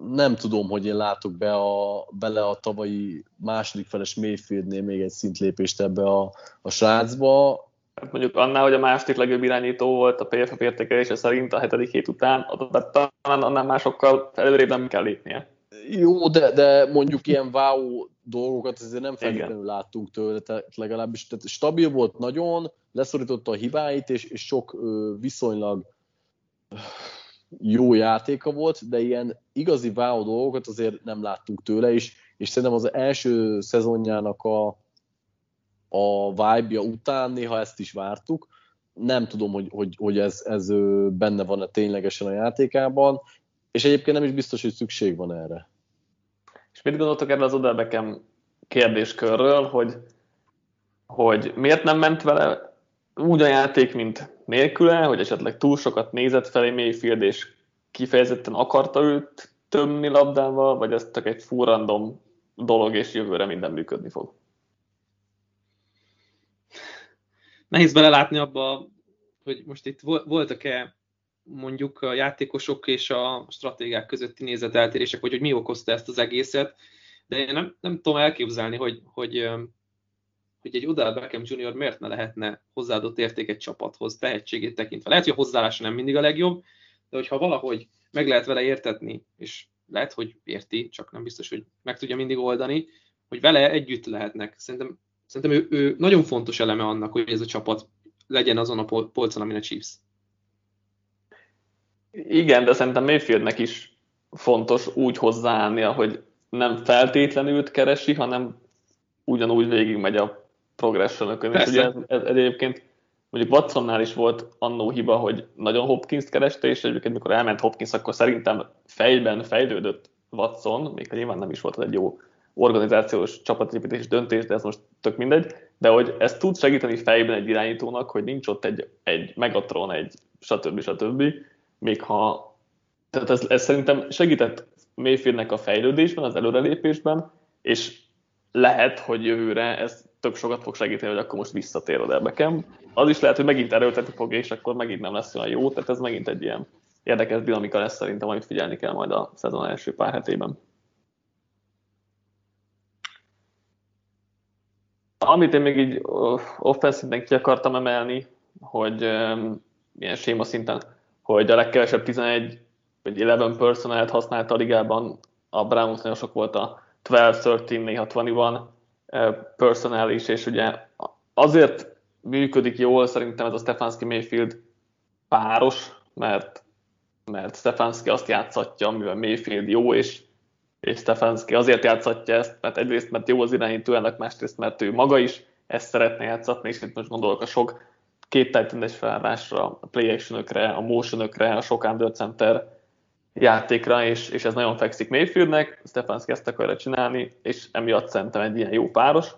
nem tudom, hogy én látok be a, bele a tavalyi második feles Mayfieldnél még egy szintlépést ebbe a, a srácba. Hát mondjuk annál, hogy a második legjobb irányító volt a PFF értékelése szerint a hetedik hét után, talán annál másokkal előrébb nem kell lépnie. Jó, de, de mondjuk ilyen wow dolgokat azért nem feltétlenül láttunk tőle, tehát legalábbis tehát stabil volt nagyon, leszorította a hibáit, és, és sok ö, viszonylag jó játéka volt, de ilyen igazi wow dolgokat azért nem láttunk tőle, és, és szerintem az első szezonjának a, a vibe-ja után néha ezt is vártuk. Nem tudom, hogy, hogy, hogy ez, ez benne van-e ténylegesen a játékában, és egyébként nem is biztos, hogy szükség van erre. És mit gondoltok erről az Odell Beckham kérdéskörről, hogy, hogy miért nem ment vele úgy a játék, mint nélküle, hogy esetleg túl sokat nézett felé Mayfield, és kifejezetten akarta őt tömni labdával, vagy ez csak egy furrandom dolog, és jövőre minden működni fog? Nehéz belelátni abba, hogy most itt voltak-e mondjuk a játékosok és a stratégák közötti nézeteltérések, vagy hogy mi okozta ezt az egészet, de én nem, nem tudom elképzelni, hogy, hogy, hogy egy Odell Beckham Jr. miért ne lehetne hozzáadott érték egy csapathoz, tehetségét tekintve. Lehet, hogy a hozzáállása nem mindig a legjobb, de hogyha valahogy meg lehet vele értetni, és lehet, hogy érti, csak nem biztos, hogy meg tudja mindig oldani, hogy vele együtt lehetnek. Szerintem, szerintem ő, ő nagyon fontos eleme annak, hogy ez a csapat legyen azon a polcon, amin a Chiefs. Igen, de szerintem Mayfieldnek is fontos úgy hozzáállnia, hogy nem feltétlenül keresi, hanem ugyanúgy végigmegy a progressionökön. És ugye ez, ez, egyébként mondjuk Watsonnál is volt annó hiba, hogy nagyon Hopkins-t kereste, és egyébként mikor elment Hopkins, akkor szerintem fejben fejlődött Watson, még nyilván nem is volt egy jó organizációs csapatépítés döntés, de ez most tök mindegy, de hogy ez tud segíteni fejben egy irányítónak, hogy nincs ott egy, egy Megatron, egy stb. stb. Még ha tehát ez, ez szerintem segített Mayfieldnek a fejlődésben, az előrelépésben, és lehet, hogy jövőre ez tök sokat fog segíteni, hogy akkor most visszatér oda Beckham. Az is lehet, hogy megint erőltetni fog, és akkor megint nem lesz olyan jó, tehát ez megint egy ilyen érdekes dinamika lesz szerintem, amit figyelni kell majd a szezon első pár hetében. Amit én még így offenszinten ki akartam emelni, hogy um, milyen séma szinten, hogy a legkevesebb 11 vagy 11 personált használta a ligában, a Browns nagyon sok volt a 12, 13, néha 21 personál is, és ugye azért működik jól szerintem ez a Stefanski Mayfield páros, mert, mert Stefanski azt játszatja, amivel Mayfield jó, és, és Stefanski azért játszatja ezt, mert egyrészt, mert jó az irányító ennek, másrészt, mert ő maga is ezt szeretne játszatni, és itt most gondolok a sok két titan felállásra, a play action a motion a sok under center játékra, és, és ez nagyon fekszik Mayfieldnek, Stefanski ezt akarja csinálni, és emiatt szerintem egy ilyen jó páros.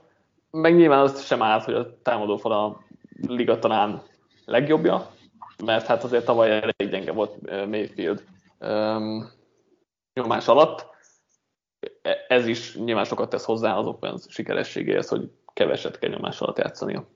Meg nyilván azt sem állt, hogy a támadófal a liga talán legjobbja, mert hát azért tavaly elég gyenge volt Mayfield um, nyomás alatt. E, ez is nyilván sokat tesz hozzá az offense sikerességéhez, hogy keveset kell nyomás alatt játszania.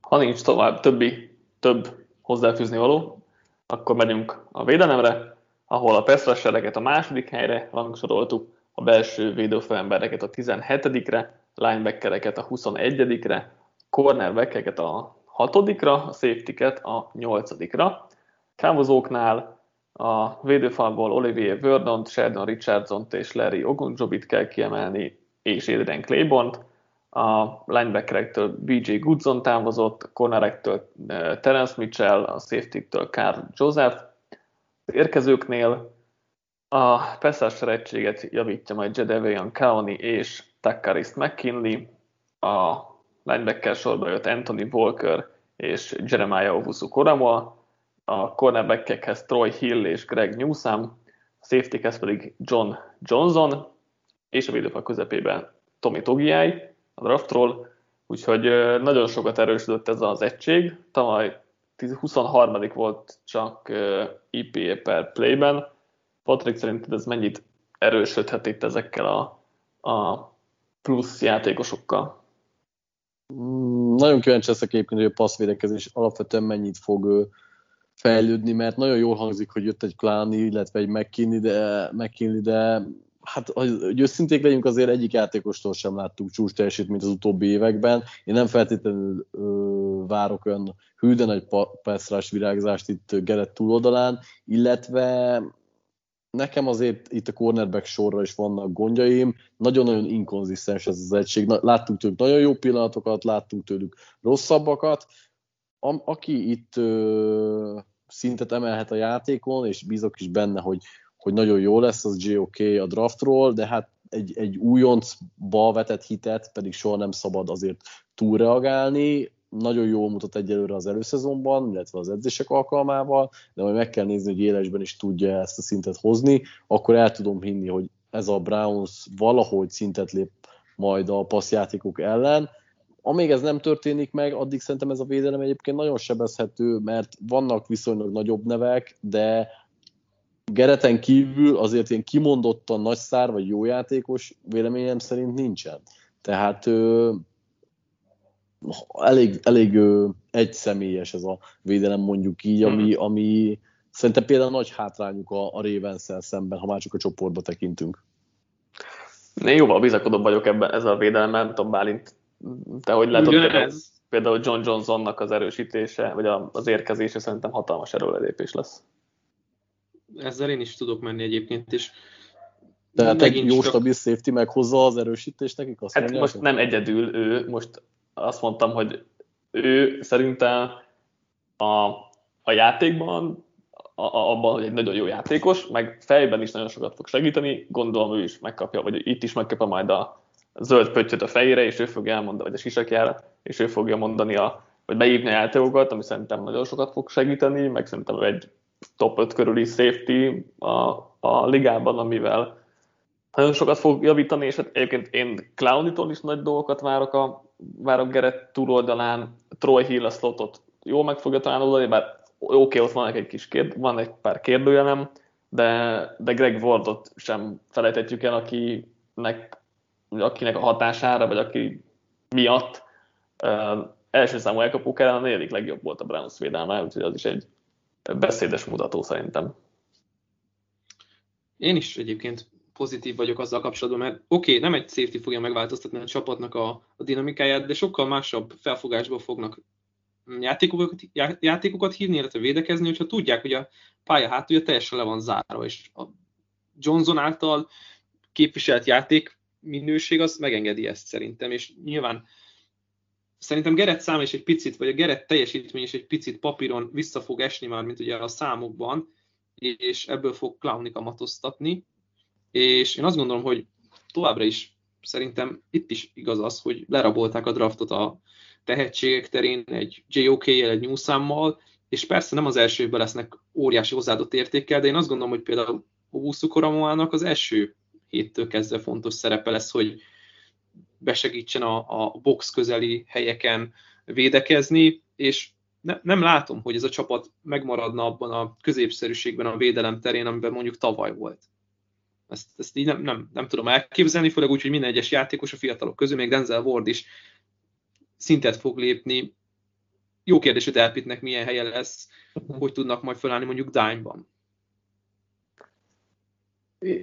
Ha nincs tovább többi, több hozzáfűzni való, akkor megyünk a védelemre, ahol a pass a második helyre rangsoroltuk, a belső védőfőembereket a 17-re, linebackereket a 21-re, cornerbackeket a 6-ra, a safety-ket a 8-ra. Távozóknál a védőfalból Olivier Verdont, Sheldon Richardson és Larry Ogunjobit kell kiemelni, és Adrian Claybont. A linebackerektől BJ Goodson távozott, a cornerektől Terence Mitchell, a safety-től Carl Joseph, érkezőknél a Peszás szeretséget javítja majd Jedevian Kaoni és Takarist McKinley, a linebacker sorba jött Anthony Walker és Jeremiah Owusu Koramoa, a cornerbackekhez Troy Hill és Greg Newsom, a safetykhez pedig John Johnson, és a védőfal közepében Tommy Togiai a draftról, úgyhogy nagyon sokat erősödött ez az egység. Tavaly 23. volt csak EPA per playben. Patrick szerinted ez mennyit erősödhet itt ezekkel a, a plusz játékosokkal? Mm, nagyon kíváncsi leszek egyébként, hogy a passzvédekezés alapvetően mennyit fog fejlődni, mert nagyon jól hangzik, hogy jött egy Kláni, illetve egy McKinney, de, McKinney, de hát, hogy őszinték legyünk, azért egyik játékostól sem láttuk csúcs teljesítményt az utóbbi években. Én nem feltétlenül ö, várok olyan hű, nagy passzrás virágzást itt Gerett túloldalán, illetve nekem azért itt a cornerback sorra is vannak gondjaim, nagyon-nagyon inkonzisztens ez az egység. Láttunk tőlük nagyon jó pillanatokat, láttunk tőlük rosszabbakat. A, aki itt ö, szintet emelhet a játékon, és bízok is benne, hogy, hogy nagyon jó lesz az GOK a draftról, de hát egy, egy újoncba vetett hitet pedig soha nem szabad azért túlreagálni nagyon jól mutat egyelőre az előszezonban, illetve az edzések alkalmával, de majd meg kell nézni, hogy élesben is tudja ezt a szintet hozni, akkor el tudom hinni, hogy ez a Browns valahogy szintet lép majd a passzjátékok ellen. Amíg ez nem történik meg, addig szerintem ez a védelem egyébként nagyon sebezhető, mert vannak viszonylag nagyobb nevek, de Gereten kívül azért ilyen kimondottan nagy szár vagy jó játékos véleményem szerint nincsen. Tehát elég, elég egy személyes ez a védelem mondjuk így, ami, hmm. ami szerintem például nagy hátrányuk a, a ravens szemben, ha már csak a csoportba tekintünk. Én jóval bizakodóbb vagyok ebben ez a védelem, nem tudom, Bálint, te hogy látod például, például John Johnsonnak az erősítése, vagy az érkezése szerintem hatalmas erőlelépés lesz. Ezzel én is tudok menni egyébként, és tehát egy jó csak... stabil safety meghozza az erősítést nekik? Azt hát most nem egyedül ő, most azt mondtam, hogy ő szerintem a, a játékban, a, a, abban, hogy egy nagyon jó játékos, meg fejben is nagyon sokat fog segíteni, gondolom ő is megkapja, vagy itt is megkapja majd a zöld pöttyöt a fejére, és ő fogja elmondani, vagy a sisakjára, és ő fogja mondani, a, vagy beívni a játékokat, ami szerintem nagyon sokat fog segíteni, meg szerintem egy top 5 körüli safety a, a ligában, amivel nagyon sokat fog javítani, és hát egyébként én Clownitól is nagy dolgokat várok a várok Gerett túloldalán, Troy Hill a slotot jól meg fogja talán oldani, bár oké, okay, ott van egy kis kérd, van egy pár kérdőjelem, de, de Greg Wardot sem felejthetjük el, akinek, akinek a hatására, vagy aki miatt uh, első számú elkapók ellen a negyedik legjobb volt a Browns védelme, úgyhogy az is egy beszédes mutató szerintem. Én is egyébként pozitív vagyok azzal kapcsolatban, mert oké, okay, nem egy safety fogja megváltoztatni a csapatnak a, a dinamikáját, de sokkal másabb felfogásból fognak játékokat, játékokat hívni, illetve védekezni, hogyha tudják, hogy a pálya hátulja teljesen le van zárva, és a Johnson által képviselt játék minőség az megengedi ezt szerintem, és nyilván szerintem Gerett szám is egy picit, vagy a Gerett teljesítmény is egy picit papíron vissza fog esni már, mint ugye a számokban, és ebből fog Clowny kamatoztatni, és én azt gondolom, hogy továbbra is szerintem itt is igaz az, hogy lerabolták a draftot a tehetségek terén egy JOK-jel, egy Newsammal, és persze nem az első évben lesznek óriási hozzáadott értékkel, de én azt gondolom, hogy például Obusu Koramoának az első héttől kezdve fontos szerepe lesz, hogy besegítsen a, a box közeli helyeken védekezni, és ne, nem látom, hogy ez a csapat megmaradna abban a középszerűségben a védelem terén, amiben mondjuk tavaly volt. Ezt, ezt így nem, nem, nem tudom elképzelni, főleg úgy, hogy minden egyes játékos a fiatalok közül, még Denzel Ward is szintet fog lépni. Jó kérdés, hogy Elpitnek milyen helye lesz, uh-huh. hogy tudnak majd felállni mondjuk Dime-ban.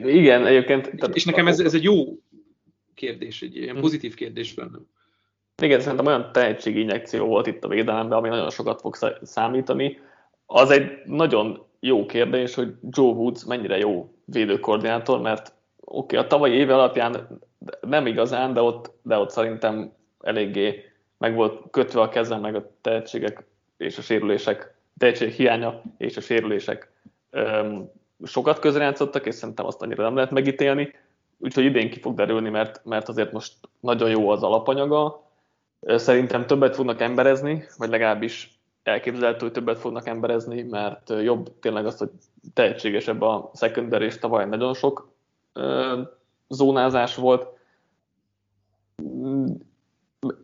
Igen, egyébként... Tehát és nekem ez, ez egy jó kérdés, egy ilyen mhm. pozitív kérdés bennem. Igen, szerintem olyan tehetséginjekció volt itt a védelemben, ami nagyon sokat fog számítani. Az egy nagyon jó kérdés, hogy Joe Woods mennyire jó védőkoordinátor, mert oké, okay, a tavalyi éve alapján nem igazán, de ott, de ott szerintem eléggé meg volt kötve a kezem, meg a tehetségek és a sérülések, tehetség hiánya és a sérülések sokat közrejátszottak, és szerintem azt annyira nem lehet megítélni, úgyhogy idén ki fog derülni, mert, mert azért most nagyon jó az alapanyaga. Szerintem többet fognak emberezni, vagy legalábbis elképzelhető, hogy többet fognak emberezni, mert jobb tényleg az, hogy tehetségesebb a secondary, és tavaly nagyon sok zónázás volt.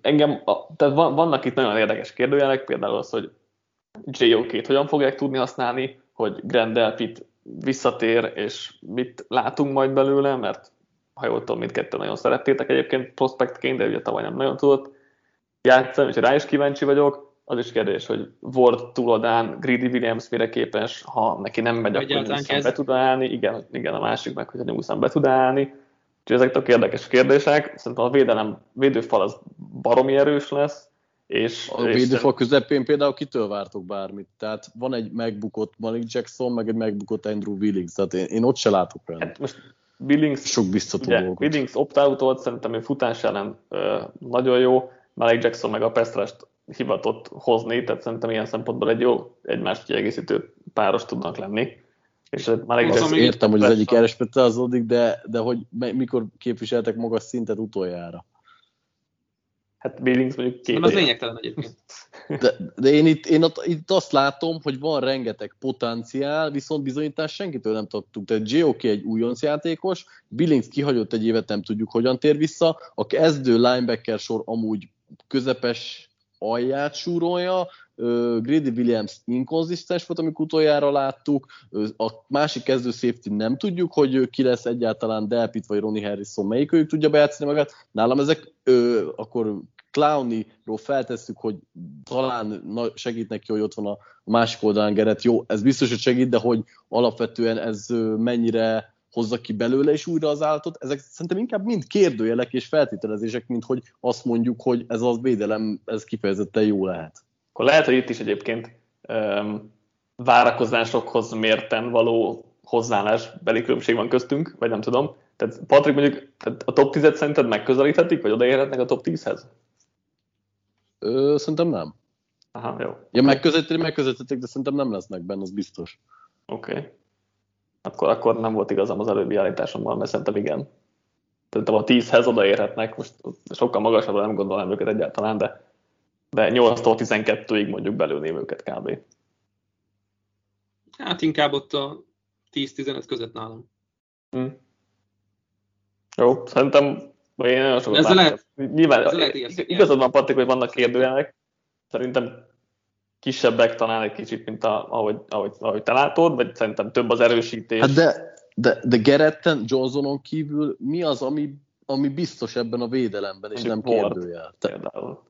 Engem, tehát vannak itt nagyon érdekes kérdőjelek, például az, hogy JOK-t hogyan fogják tudni használni, hogy Grand Delpit visszatér, és mit látunk majd belőle, mert ha jól tudom, mindkettő nagyon szerettétek egyébként prospektként, de ugye tavaly nem nagyon tudott játszani, és rá is kíváncsi vagyok. Az is kérdés, hogy Ward túladán, Greedy Williams mire képes, ha neki nem megy, akkor Newsom be tud állni. Igen, igen, a másik meg, hogy Newsom be tud állni. Úgyhogy ezek tök érdekes kérdések. Szerintem a védelem, védőfal az baromi erős lesz. És, a védőfal közepén például kitől vártok bármit? Tehát van egy megbukott Malik Jackson, meg egy megbukott Andrew Willings, tehát én, én ott se látok olyan. Hát most Billings, Sok biztató ugye, dolgot. Billings opt volt, szerintem ő futás ellen ö, nagyon jó, Malik Jackson meg a Pestrest hivatott hozni, tehát szerintem ilyen szempontból egy jó egymást kiegészítő páros tudnak lenni. És Malik Jackson értem, hogy az egyik elrespetálódik, de, de hogy mikor képviseltek magas szintet utoljára? Hát Billings mondjuk két. Nem, az lényegtelen egyébként. De, de én, itt, én ott, itt azt látom, hogy van rengeteg potenciál, viszont bizonyítás senkitől nem tudtuk. Tehát JOK egy újonc játékos, Billings kihagyott egy évet, nem tudjuk, hogyan tér vissza. A kezdő linebacker sor amúgy közepes alját súrolja, Grady Williams inkonzisztens volt, amikor utoljára láttuk, a másik kezdő safety nem tudjuk, hogy ki lesz egyáltalán Delpit vagy Ronnie Harrison, melyikőjük tudja bejátszani magát. Nálam ezek akkor Clowny-ról feltesszük, hogy talán segít neki, hogy ott van a másik oldalán Geret. Jó, ez biztos, hogy segít, de hogy alapvetően ez mennyire hozza ki belőle is újra az állatot, ezek szerintem inkább mind kérdőjelek és feltételezések, mint hogy azt mondjuk, hogy ez az védelem, ez kifejezetten jó lehet. Akkor lehet, hogy itt is egyébként um, várakozásokhoz mérten való hozzáállás beli különbség van köztünk, vagy nem tudom. Tehát Patrik mondjuk tehát a top 10-et szerinted megközelíthetik, vagy odaérhetnek a top 10-hez? Ö, szerintem nem. Aha, jó. Ja, megközelítik, megközelítik, de szerintem nem lesznek benne, az biztos. Oké. Okay. Akkor, akkor nem volt igazam az előbbi állításommal, mert szerintem igen. Szerintem a 10-hez odaérhetnek, most sokkal magasabbra nem gondolom őket egyáltalán, de, de 8-tól 12-ig mondjuk belőném őket kb. Hát inkább ott a 10-15 között nálam. Hm. Jó, szerintem vagy én nagyon sokat ez lehet, Nyilván, ez lehet igazad van, Patrik, hogy vannak kérdőjelek. Szerintem kisebbek talán egy kicsit, mint a, ahogy, ahogy, ahogy te látod, vagy szerintem több az erősítés. Hát de, de, de Geretten, Johnsonon kívül mi az, ami, ami biztos ebben a védelemben, és Mondjuk nem kérdőjel? Például.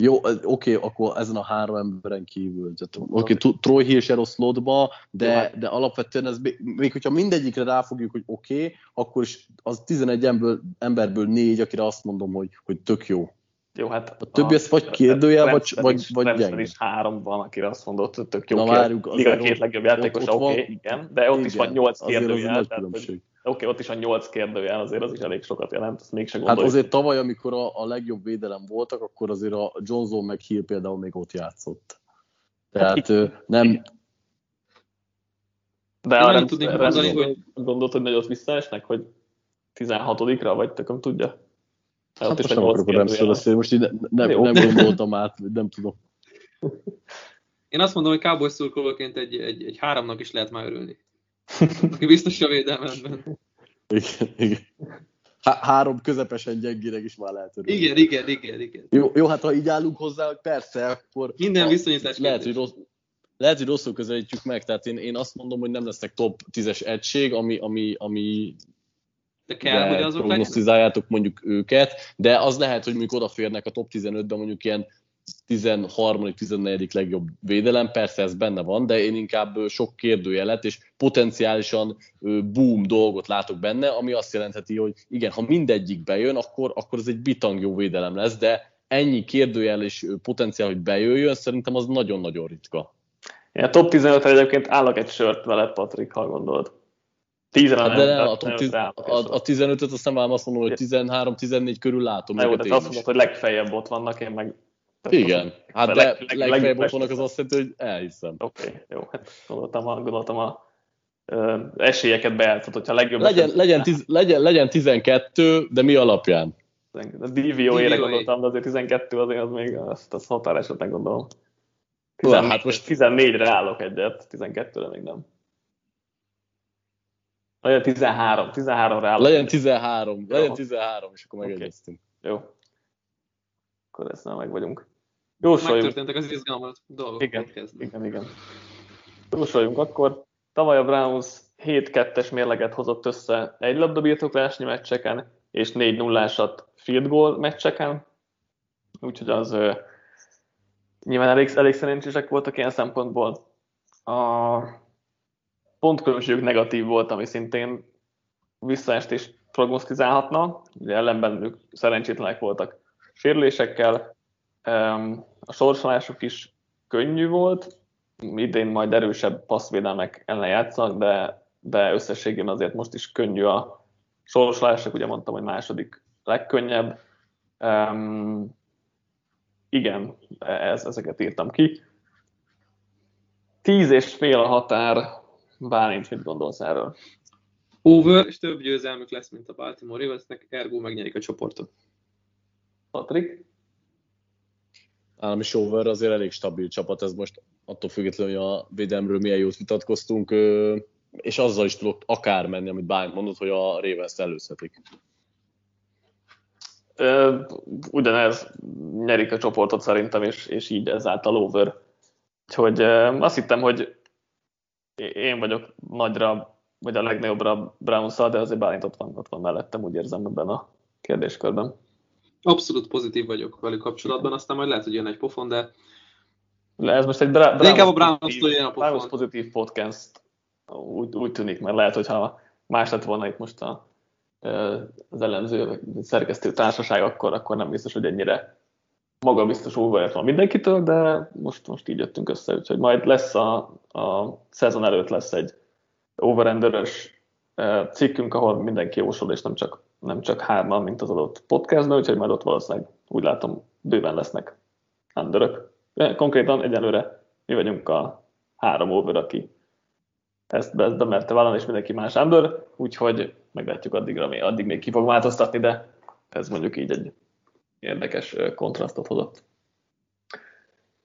Jó, oké, akkor ezen a három emberen kívül. Oké, okay, Troy Hill se rossz lotba, de, hát- de alapvetően ez, még hogyha mindegyikre ráfogjuk, hogy oké, okay, akkor is az 11 emberből, emberből négy, akire azt mondom, hogy, hogy tök jó. Jó, hát a többi ez vagy kérdőjel, vagy, vagy, vagy gyenge. is három van, akire azt mondott, hogy tök jó. Na várjuk, a két legjobb játékos, oké, okay, igen, de ott igen, is van nyolc kérdőjel. Tehát, hogy, Oké, okay, ott is van nyolc kérdőjel, azért az is elég sokat jelent, ezt mégse gondoljuk. Hát azért tavaly, amikor a, a legjobb védelem voltak, akkor azért a Johnson meg Hill például még ott játszott. Tehát hát, nem... De arra nem tudnék mondani, hogy gondolt, hogy nagyot visszaesnek, hogy 16-ra, vagy tököm tudja? Hát, hát most nem akarok nem szólni, most így ne, nem, nem gondoltam át, nem tudom. Én azt mondom, hogy Cowboy szurkolóként egy, egy, egy háromnak is lehet már örülni. Aki biztos a védelmemben. Igen, igen. Há- három közepesen gyengének is már lehet örülni. Igen, igen, igen, igen. Jó, jó, hát ha így állunk hozzá, hogy persze, akkor... Minden viszonyítás lehet, hogy rossz, lehet, hogy rosszul közelítjük meg, tehát én, én azt mondom, hogy nem lesznek top 10-es egység, ami, ami, ami de kell, de hogy azok mondjuk őket, de az lehet, hogy mondjuk odaférnek a top 15-ben mondjuk ilyen 13.-14. legjobb védelem, persze ez benne van, de én inkább sok kérdőjelet és potenciálisan boom dolgot látok benne, ami azt jelentheti, hogy igen, ha mindegyik bejön, akkor, akkor ez egy bitang jó védelem lesz, de ennyi kérdőjel és potenciál, hogy bejöjjön, szerintem az nagyon-nagyon ritka. Én a top 15-re egyébként állok egy sört veled, Patrik, ha gondolod. 10 hát de nem, a, tiz, a, a 15-öt azt nem vám azt mondom, hogy 13-14 körül látom. Na jó, de azt mondod, hogy legfeljebb ott vannak, én meg... Igen, hát de leg, leg, legfeljebb ott vannak, az azt jelenti, hogy elhiszem. Oké, okay, jó, hát gondoltam a, gondoltam a esélyeket bejátszott, hogyha legjobb... Legyen, eset... legyen, tiz, legyen, legyen 12, de mi alapján? A DVO-ére gondoltam, de azért 12 azért az még azt, azt határesetnek gondolom. 14, hát most 14-re állok egyet, 12-re még nem. Legyen 13, 13-ra állok. Legyen 13, Jó. legyen 13, és akkor megegyeztünk. Okay. Jó. Akkor ezt már meg vagyunk. Jósoljunk. Megtörténtek az izgalmas dolgok. Igen, igen, igen. Jósoljunk akkor. Tavaly a Browns 7-2-es mérleget hozott össze egy labdabirtoklásnyi meccseken, és 4 0 ásat field goal meccseken. Úgyhogy az nyilván elég, elég szerencsések voltak ilyen szempontból. A pontkülönbségük negatív volt, ami szintén visszaestést prognosztizálhatna. Ugye ellenben ők szerencsétlenek voltak sérülésekkel. A sorsolásuk is könnyű volt, idén majd erősebb passzvédelmek ellen játszanak, de, de összességében azért most is könnyű a sorsolások, ugye mondtam, hogy második legkönnyebb. Um, igen, ez, ezeket írtam ki. Tíz és fél a határ, Bálint, mit gondolsz erről? Over, és több győzelmük lesz, mint a Baltimore Ravensnek, ergo megnyerik a csoportot. Patrik? Állam is over azért elég stabil csapat, ez most attól függetlenül, hogy a védelmről milyen jót vitatkoztunk, és azzal is tudok akár menni, amit Bálint mondott, hogy a ravens előzhetik ugyanez nyerik a csoportot szerintem, és, és így ezáltal over. Úgyhogy azt hittem, hogy én vagyok nagyra, vagy a legnagyobbra brown de azért Bálint ott van, ott van mellettem, úgy érzem ebben a kérdéskörben. Abszolút pozitív vagyok velük kapcsolatban, aztán majd lehet, hogy jön egy pofon, de... Le, ez most egy Bra- Browns, inkább a Browns jön a pofon. pozitív podcast, úgy, úgy tűnik, mert lehet, hogyha más lett volna itt most a az vagy szerkesztő társaság, akkor, akkor nem biztos, hogy ennyire magabiztos óvajat van mindenkitől, de most, most így jöttünk össze, úgyhogy majd lesz a, a szezon előtt lesz egy overenderös cikkünk, ahol mindenki jósol, és nem csak, nem csak hárman, mint az adott podcastban, úgyhogy majd ott valószínűleg úgy látom, bőven lesznek underök. Konkrétan egyelőre mi vagyunk a három over, aki ezt, be, ezt bemerte vállalni, és mindenki más under, úgyhogy meglátjuk addigra, még, addig még ki fog változtatni, de ez mondjuk így egy érdekes kontrasztot hozott.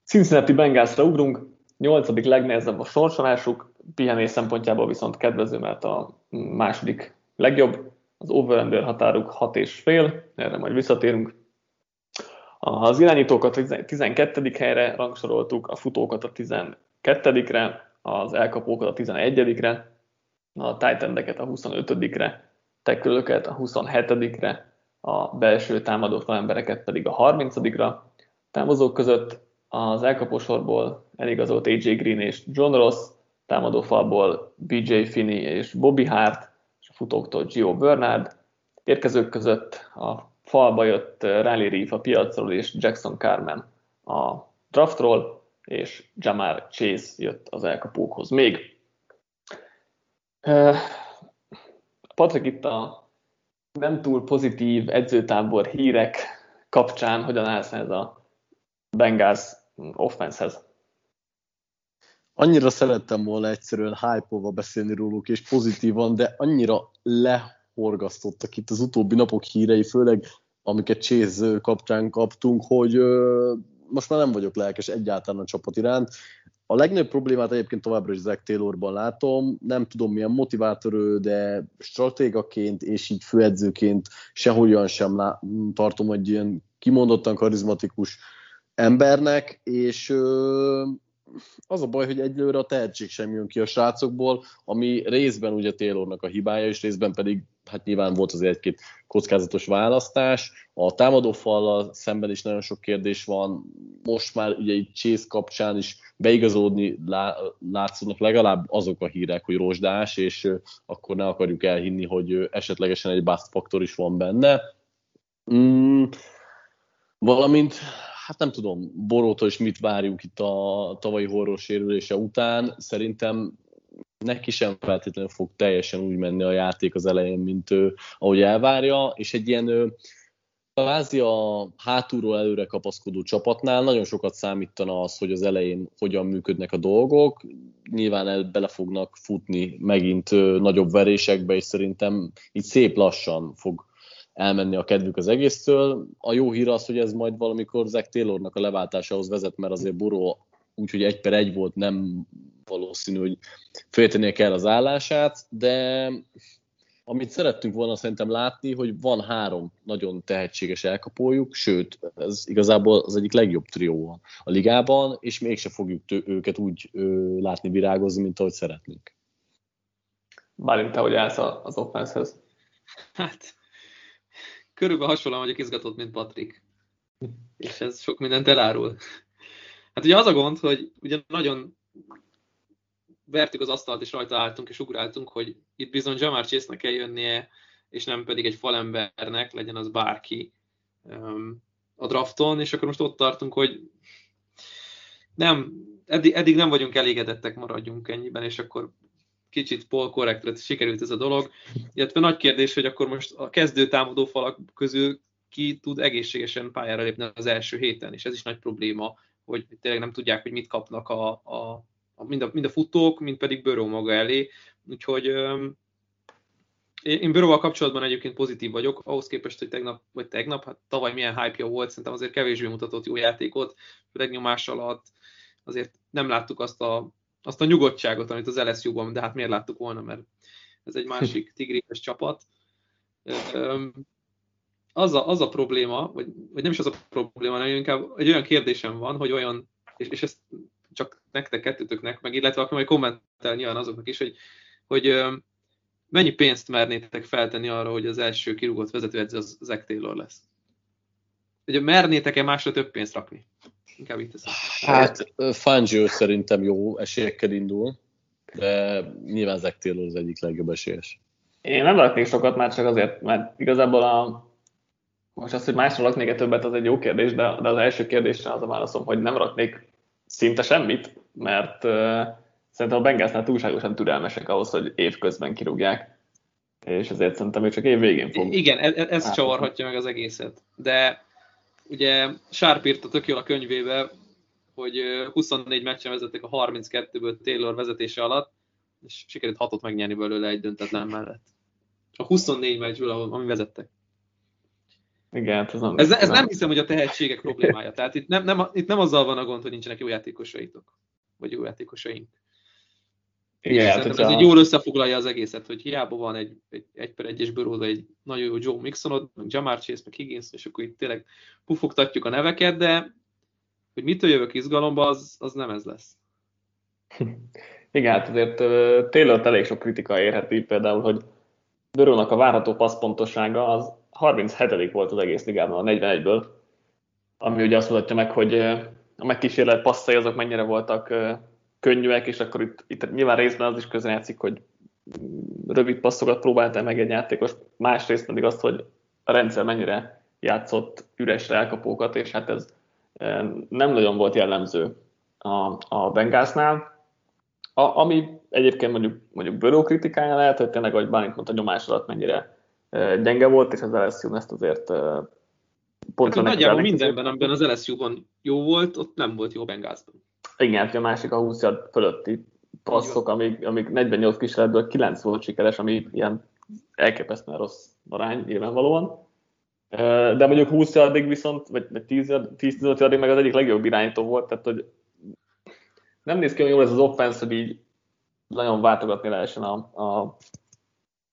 Cincinnati Bengalsra ugrunk, nyolcadik legnehezebb a sorsolásuk, pihenés szempontjából viszont kedvező, mert a második legjobb, az over határuk 6 és fél, erre majd visszatérünk. Az irányítókat a 12. helyre rangsoroltuk, a futókat a 12-re, az elkapókat a 11-re, a titan a 25-re, tekölöket a 27-re, a belső támadó falembereket pedig a 30-ra. Távozók között az elkapósorból eligazolt AJ Green és John Ross, támadó falból BJ Finney és Bobby Hart, futóktól Gio Bernard. Érkezők között a falba jött Riley Reef a piacról és Jackson Carmen a draftról, és Jamar Chase jött az elkapókhoz még. Patrik itt a nem túl pozitív edzőtábor hírek kapcsán hogyan állsz ez a Bengals offensehez? Annyira szerettem volna egyszerűen hype beszélni róluk, és pozitívan, de annyira lehorgasztottak itt az utóbbi napok hírei, főleg amiket Chase kapcsán kaptunk, hogy most már nem vagyok lelkes egyáltalán a csapat iránt. A legnagyobb problémát egyébként továbbra is Zach Taylorban látom, nem tudom milyen motivátor de stratégaként és így főedzőként sehogyan sem lá- tartom egy ilyen kimondottan karizmatikus embernek, és ö, az a baj, hogy egyelőre a tehetség sem jön ki a srácokból, ami részben ugye Taylornak a hibája, és részben pedig hát nyilván volt az egy-két kockázatos választás. A támadófallal szemben is nagyon sok kérdés van. Most már ugye egy Chase kapcsán is beigazódni lá, látszódnak legalább azok a hírek, hogy rozsdás, és akkor ne akarjuk elhinni, hogy esetlegesen egy bust faktor is van benne. Mm, valamint, hát nem tudom, Borótól is mit várjuk itt a tavalyi horror sérülése után. Szerintem neki sem feltétlenül fog teljesen úgy menni a játék az elején, mint ő, ahogy elvárja, és egy ilyen kvázi a hátulról előre kapaszkodó csapatnál nagyon sokat számítana az, hogy az elején hogyan működnek a dolgok. Nyilván el bele fognak futni megint nagyobb verésekbe, és szerintem így szép lassan fog elmenni a kedvük az egésztől. A jó hír az, hogy ez majd valamikor Zach Taylornak a leváltásához vezet, mert azért Buró úgyhogy egy per egy volt, nem valószínű, hogy féltenie kell az állását, de amit szerettünk volna szerintem látni, hogy van három nagyon tehetséges elkapójuk, sőt, ez igazából az egyik legjobb trió a ligában, és mégse fogjuk őket úgy ö, látni virágozni, mint ahogy szeretnénk. Bálint, te hogy állsz az offensehez? Hát, körülbelül hasonlóan vagyok izgatott, mint Patrik. És ez sok mindent elárul. Hát ugye az a gond, hogy ugye nagyon vertük az asztalt, és rajta álltunk, és ugráltunk, hogy itt bizony Jamar Chase-nek kell jönnie, és nem pedig egy falembernek, legyen az bárki a drafton, és akkor most ott tartunk, hogy nem, eddig, eddig nem vagyunk elégedettek, maradjunk ennyiben, és akkor kicsit Paul korrektre sikerült ez a dolog. Illetve nagy kérdés, hogy akkor most a kezdő támadó falak közül ki tud egészségesen pályára lépni az első héten, és ez is nagy probléma, hogy tényleg nem tudják, hogy mit kapnak a, a, a, mind, a mind a futók, mind pedig Böró maga elé. Úgyhogy én Bőróval kapcsolatban egyébként pozitív vagyok, ahhoz képest, hogy tegnap, vagy tegnap, hát tavaly milyen hype volt, szerintem azért kevésbé mutatott jó játékot, főleg nyomás alatt, azért nem láttuk azt a, azt a nyugodtságot, amit az LSU-ban, de hát miért láttuk volna, mert ez egy másik tigris csapat. Az a, az a probléma, vagy, vagy nem is az a probléma, hanem inkább egy olyan kérdésem van, hogy olyan, és, és ezt csak nektek, kettőtöknek, meg illetve akkor majd kommentelni nyilván azoknak is, hogy, hogy mennyi pénzt mernétek feltenni arra, hogy az első kirúgott vezetőedző az Zach Taylor lesz? Ugye mernétek-e másra több pénzt rakni? Inkább itt teszem. Hát Fangio szerintem jó esélyekkel indul, de nyilván Zach Taylor az egyik legjobb esélyes. Én nem raknék sokat már csak azért, mert igazából a, most az, hogy másra laknék-e többet, az egy jó kérdés, de, de az első kérdésre az a válaszom, hogy nem raknék szinte semmit, mert uh, szerintem a Bengalsnál túlságosan türelmesek ahhoz, hogy évközben kirúgják, és ezért szerintem ő csak év végén fog. Igen, ez, ez csavarhatja meg az egészet. De ugye Sharp írta tök jól a könyvébe, hogy 24 meccsen vezettek a 32-ből Taylor vezetése alatt, és sikerült hatot megnyerni belőle egy döntetlen mellett. A 24 meccsből, ami vezettek. Igen, hát ez, nem, ez, ez nem hiszem, hogy a tehetségek problémája. Tehát itt nem, nem, itt nem azzal van a gond, hogy nincsenek jó játékosaitok, vagy jó játékosaink. Igen, hát, ez a... egy jól összefoglalja az egészet, hogy hiába van egy, egy, egy per egyes bőróda egy nagyon jó Joe Mixonod, meg Jamar Chase, meg Higgins, és akkor itt tényleg pufogtatjuk a neveket, de hogy mitől jövök izgalomba, az, az nem ez lesz. Igen, hát azért Taylor elég sok kritika érheti, például, hogy Bőrónak a várható passzpontossága az 37. volt az egész ligában, a 41-ből, ami ugye azt mutatja meg, hogy a megkísérlet passzai azok mennyire voltak könnyűek, és akkor itt, itt nyilván részben az is közrejátszik, hogy rövid passzokat próbálta meg egy játékos, másrészt pedig azt, hogy a rendszer mennyire játszott üres elkapókat, és hát ez nem nagyon volt jellemző a, a Bengásznál. A, ami egyébként mondjuk, mondjuk Böró kritikája lehet, hogy tényleg, ahogy Bánint mondta, nyomás alatt mennyire gyenge volt, és az LSU ezt azért pontra hát, nagyjából mindenben, amiben az LSU-ban jó volt, ott nem volt jó Bengázban. Igen, a másik a 20 fölötti passzok, amik, amik 48 kísérletből 9 volt sikeres, ami ilyen elképesztően rossz arány nyilvánvalóan. De mondjuk 20 addig viszont, vagy 10-15 addig meg az egyik legjobb irányító volt, tehát hogy nem néz ki hogy jól ez az offense, hogy így nagyon váltogatni lehessen a, a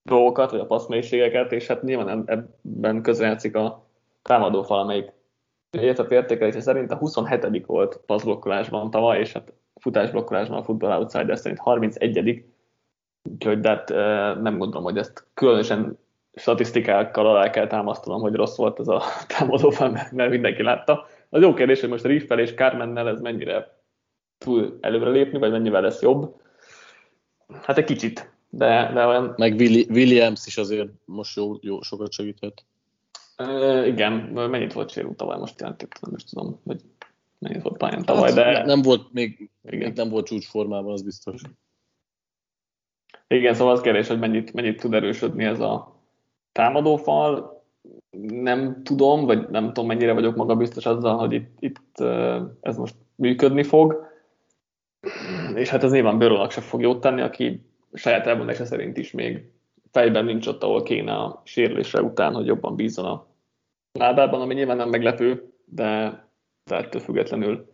dolgokat, vagy a passzmélységeket, és hát nyilván ebben közrejátszik a támadófal, amelyik értett értékelése szerint a 27. volt passzblokkolásban tavaly, és hát futásblokkolásban a Football Outsider szerint 31. Úgyhogy hát, nem gondolom, hogy ezt különösen statisztikákkal alá kell támasztanom, hogy rossz volt ez a támadófal, mert mindenki látta. Az jó kérdés, hogy most Riffel és Carmennel ez mennyire túl előre lépni, vagy mennyivel lesz jobb. Hát egy kicsit, de, de olyan... Meg Williams is azért most jó, jó sokat segített. Igen, mennyit volt sérült tavaly, most jelentik, nem is tudom, hogy mennyit volt pályán tavaly, hát, de... Nem volt még, igen. még nem volt csúcsformában, az biztos. Igen, szóval az kérdés, hogy mennyit, mennyit tud erősödni ez a támadófal. nem tudom, vagy nem tudom mennyire vagyok magabiztos azzal, hogy itt, itt ez most működni fog. És hát ez nyilván Bőrónak se fog jót tenni, aki saját elmondása szerint is még fejben nincs ott, ahol kéne a sérülése után, hogy jobban bízzon a lábában, ami nyilván nem meglepő, de, de ettől függetlenül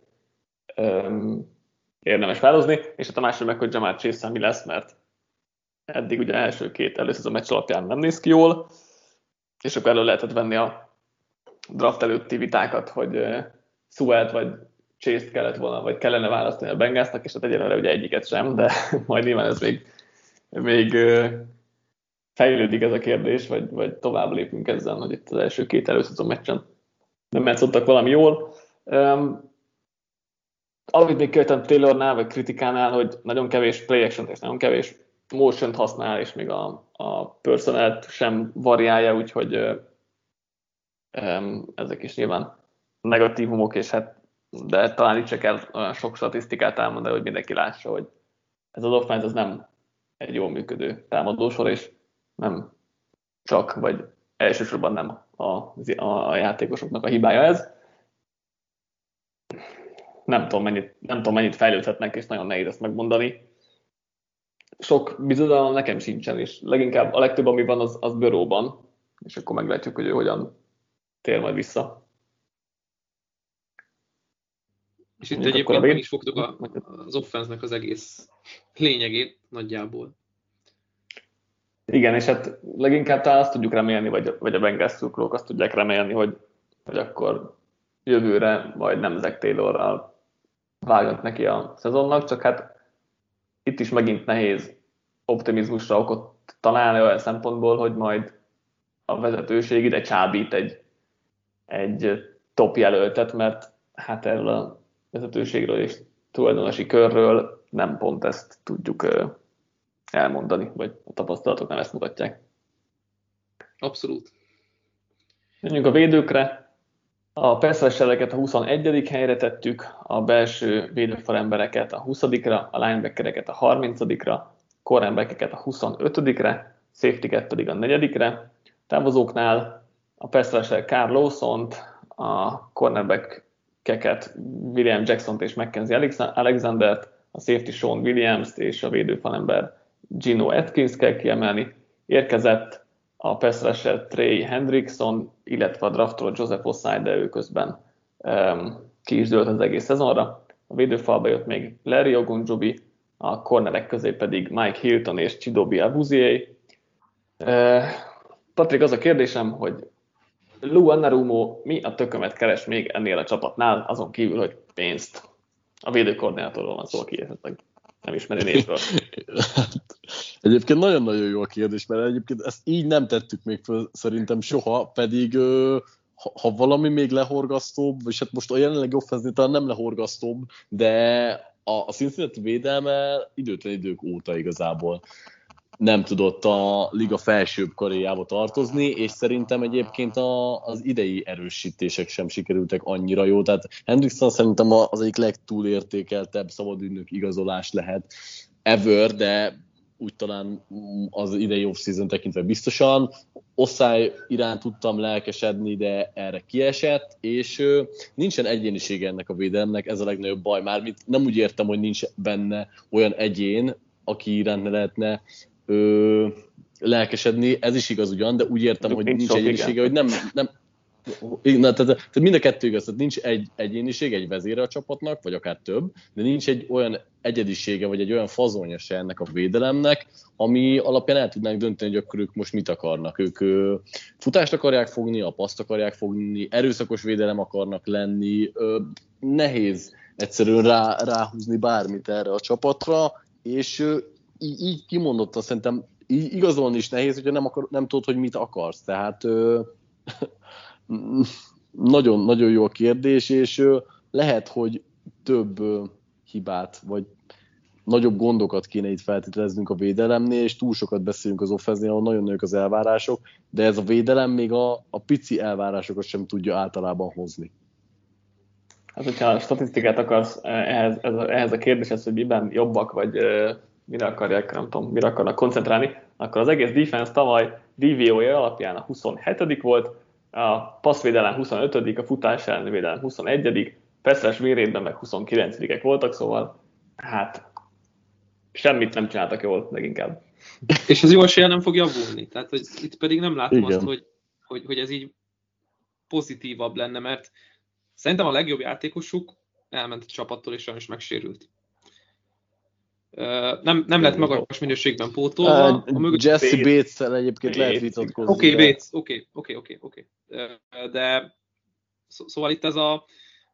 um, érdemes válozni, és hát a másik meg, hogy Jamal Chase mi lesz, mert eddig ugye első két először a meccs alapján nem néz ki jól, és akkor elő lehetett venni a draft előtti vitákat, hogy uh, Suelt vagy chase kellett volna, vagy kellene választani a Bengalsnak, és hát egyelőre ugye egyiket sem, de majd nyilván ez még, még uh, fejlődik ez a kérdés, vagy, vagy tovább lépünk ezzel, hogy itt az első két előszezon meccsen nem játszottak valami jól. Um, amit még követem Taylornál, vagy kritikánál, hogy nagyon kevés play action és nagyon kevés motion használ, és még a, a personelt sem variálja, úgyhogy um, ezek is nyilván negatívumok, és hát de talán itt se kell olyan sok statisztikát elmondani, hogy mindenki lássa, hogy ez az offense az nem egy jól működő támadósor, és nem csak, vagy elsősorban nem a, a, játékosoknak a hibája ez. Nem tudom, mennyit, nem tudom, mennyit fejlődhetnek, és nagyon nehéz ezt megmondani. Sok bizonyalom nekem sincsen, és leginkább a legtöbb, ami van, az, az bőróban, és akkor meglátjuk, hogy ő hogyan tér majd vissza. És itt egyébként meg is fogtuk a, az offense az egész lényegét nagyjából. Igen, és hát leginkább talán azt tudjuk remélni, vagy, vagy a Bengals szurkolók azt tudják remélni, hogy, hogy akkor jövőre majd nem Zach Taylorral vágnak neki a szezonnak, csak hát itt is megint nehéz optimizmusra okot találni olyan szempontból, hogy majd a vezetőség ide csábít egy, egy top jelöltet, mert hát erről a vezetőségről és tulajdonosi körről nem pont ezt tudjuk elmondani, vagy a tapasztalatok nem ezt mutatják. Abszolút. Menjünk a védőkre. A perszereseleket a 21. helyre tettük, a belső védőfalembereket a 20-ra, a linebackereket a 30-ra, cornerbackeket a 25-re, safety pedig a 4-re. Távozóknál a perszeresel Carl lawson a cornerback-keket William Jackson-t és Mackenzie Alexander-t, a safety Sean Williams-t és a védőfalember Gino Atkins kell kiemelni, érkezett a pass Trey Hendrickson, illetve a draftról Joseph Osai, de ő közben um, ki is dőlt az egész szezonra. A védőfalba jött még Larry Ogunjobi, a cornerek közé pedig Mike Hilton és Chidobi Abuzier. Uh, Patrik, az a kérdésem, hogy Lou Annarumo mi a tökömet keres még ennél a csapatnál, azon kívül, hogy pénzt. A védőkoordinátorról van szó, aki esetleg nem ismeri névről. egyébként nagyon-nagyon jó a kérdés, mert egyébként ezt így nem tettük még föl szerintem soha, pedig ha, ha valami még lehorgasztóbb, és hát most a jelenlegi offenzni talán nem lehorgasztóbb, de a, a Cincinnati védelme időtlen idők óta igazából nem tudott a liga felsőbb karéjába tartozni, és szerintem egyébként a, az idei erősítések sem sikerültek annyira jó. Tehát Hendrickson szerintem az egyik legtúlértékeltebb szabadügynök igazolás lehet ever, de úgy talán az idei off-season tekintve biztosan. Oszály iránt tudtam lelkesedni, de erre kiesett, és nincsen egyénisége ennek a védelemnek, ez a legnagyobb baj. Mármint nem úgy értem, hogy nincs benne olyan egyén, aki iránt ne lehetne ö, lelkesedni, ez is igaz ugyan, de úgy értem, hogy nincs egyénisége, hogy nem, nem, Na, tehát, tehát mind a kettő igaz, tehát nincs egy egyéniség, egy vezére a csapatnak, vagy akár több, de nincs egy olyan egyedisége, vagy egy olyan fazonja se ennek a védelemnek, ami alapján el tudnánk dönteni, hogy akkor ők most mit akarnak. Ők ö, futást akarják fogni, a paszt akarják fogni, erőszakos védelem akarnak lenni, ö, nehéz egyszerűen rá, ráhúzni bármit erre a csapatra, és így, így kimondottan szerintem igazolni is nehéz, hogyha nem, akar, nem tudod, hogy mit akarsz. Tehát ö, nagyon, nagyon jó a kérdés, és lehet, hogy több hibát, vagy nagyobb gondokat kéne itt feltételeznünk a védelemnél, és túl sokat beszélünk az offenznél, ahol nagyon nagyok az elvárások, de ez a védelem még a, a pici elvárásokat sem tudja általában hozni. Hát, hogyha a statisztikát akarsz ehhez, ehhez a kérdéshez, hogy miben jobbak, vagy mire akarják, nem tudom, mire akarnak koncentrálni, akkor az egész defense tavaly DVOA alapján a 27 volt, a passzvédelem 25 a futás elleni védelem 21 Peszres vérétben meg 29-ek voltak, szóval hát semmit nem csináltak jól leginkább. És az jó esélye nem fog javulni. Tehát hogy itt pedig nem látom Igen. azt, hogy, hogy, hogy ez így pozitívabb lenne, mert szerintem a legjobb játékosuk elment a csapattól, és sajnos megsérült. Nem, nem lett magas minőségben pótolva. Uh, Jesse bates egyébként Bates. lehet vitatkozni. Oké, okay, Bates, oké, oké, oké, oké. De szóval itt ez a,